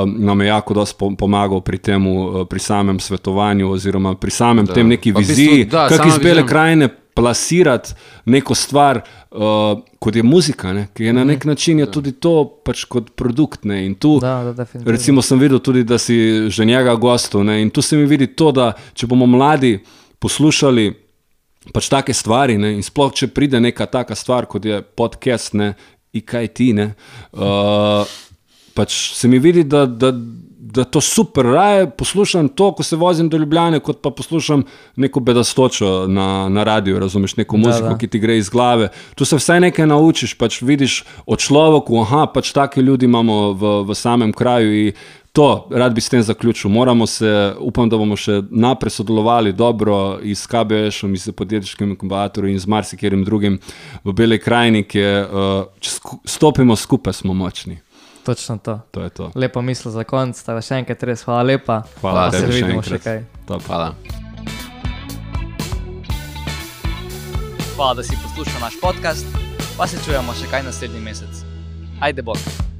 nam je jako dosti pom- pomagal pri tem, uh, pri samem svetovanju oziroma pri samem Da. tem neki Pa v bistvu, viziji, da, kak sama iz bele krajine plasirati neko stvar, uh, kot je muzika, ne? ki je na nek način je tudi to pač kot produkt. Ne? In tu, Da, da, recimo, sem videl tudi, da si že njega gostov. ne, In tu se mi vidi to, da če bomo mladi poslušali pač take stvari, ne, in sploh če pride neka taka stvar, kot je podcast, ne, in kaj ti, ne, uh, pač se mi vidi, da, da, da to super, raje poslušam to, ko se vozim do Ljubljane, kot pa poslušam neko bedastočo na, na radiju, razumeš, neko Da, muziko, da. ki ti gre iz glave. Tu se vsaj nekaj naučiš, pač vidiš o človeku, aha, pač take ljudi imamo v, v samem kraju. in To, rad bi s tem zaključil. Moramo se, upam, da bomo še naprej sodelovali dobro in s KBŠ-om, in s podjetniškim inkubatorjem in z marsikaterim drugim v Beli krajini, ki je, uh, če stopimo skupaj, smo močni. Točno to. To je to. Lepa misel za konec, tako da še enkrat res hvala lepa. Hvala Pa se še vidimo še enkrat. kaj. Top. Hvala. Hvala, da si poslušal naš podcast, pa se čujemo še kaj naslednji mesec. Ajde, bog.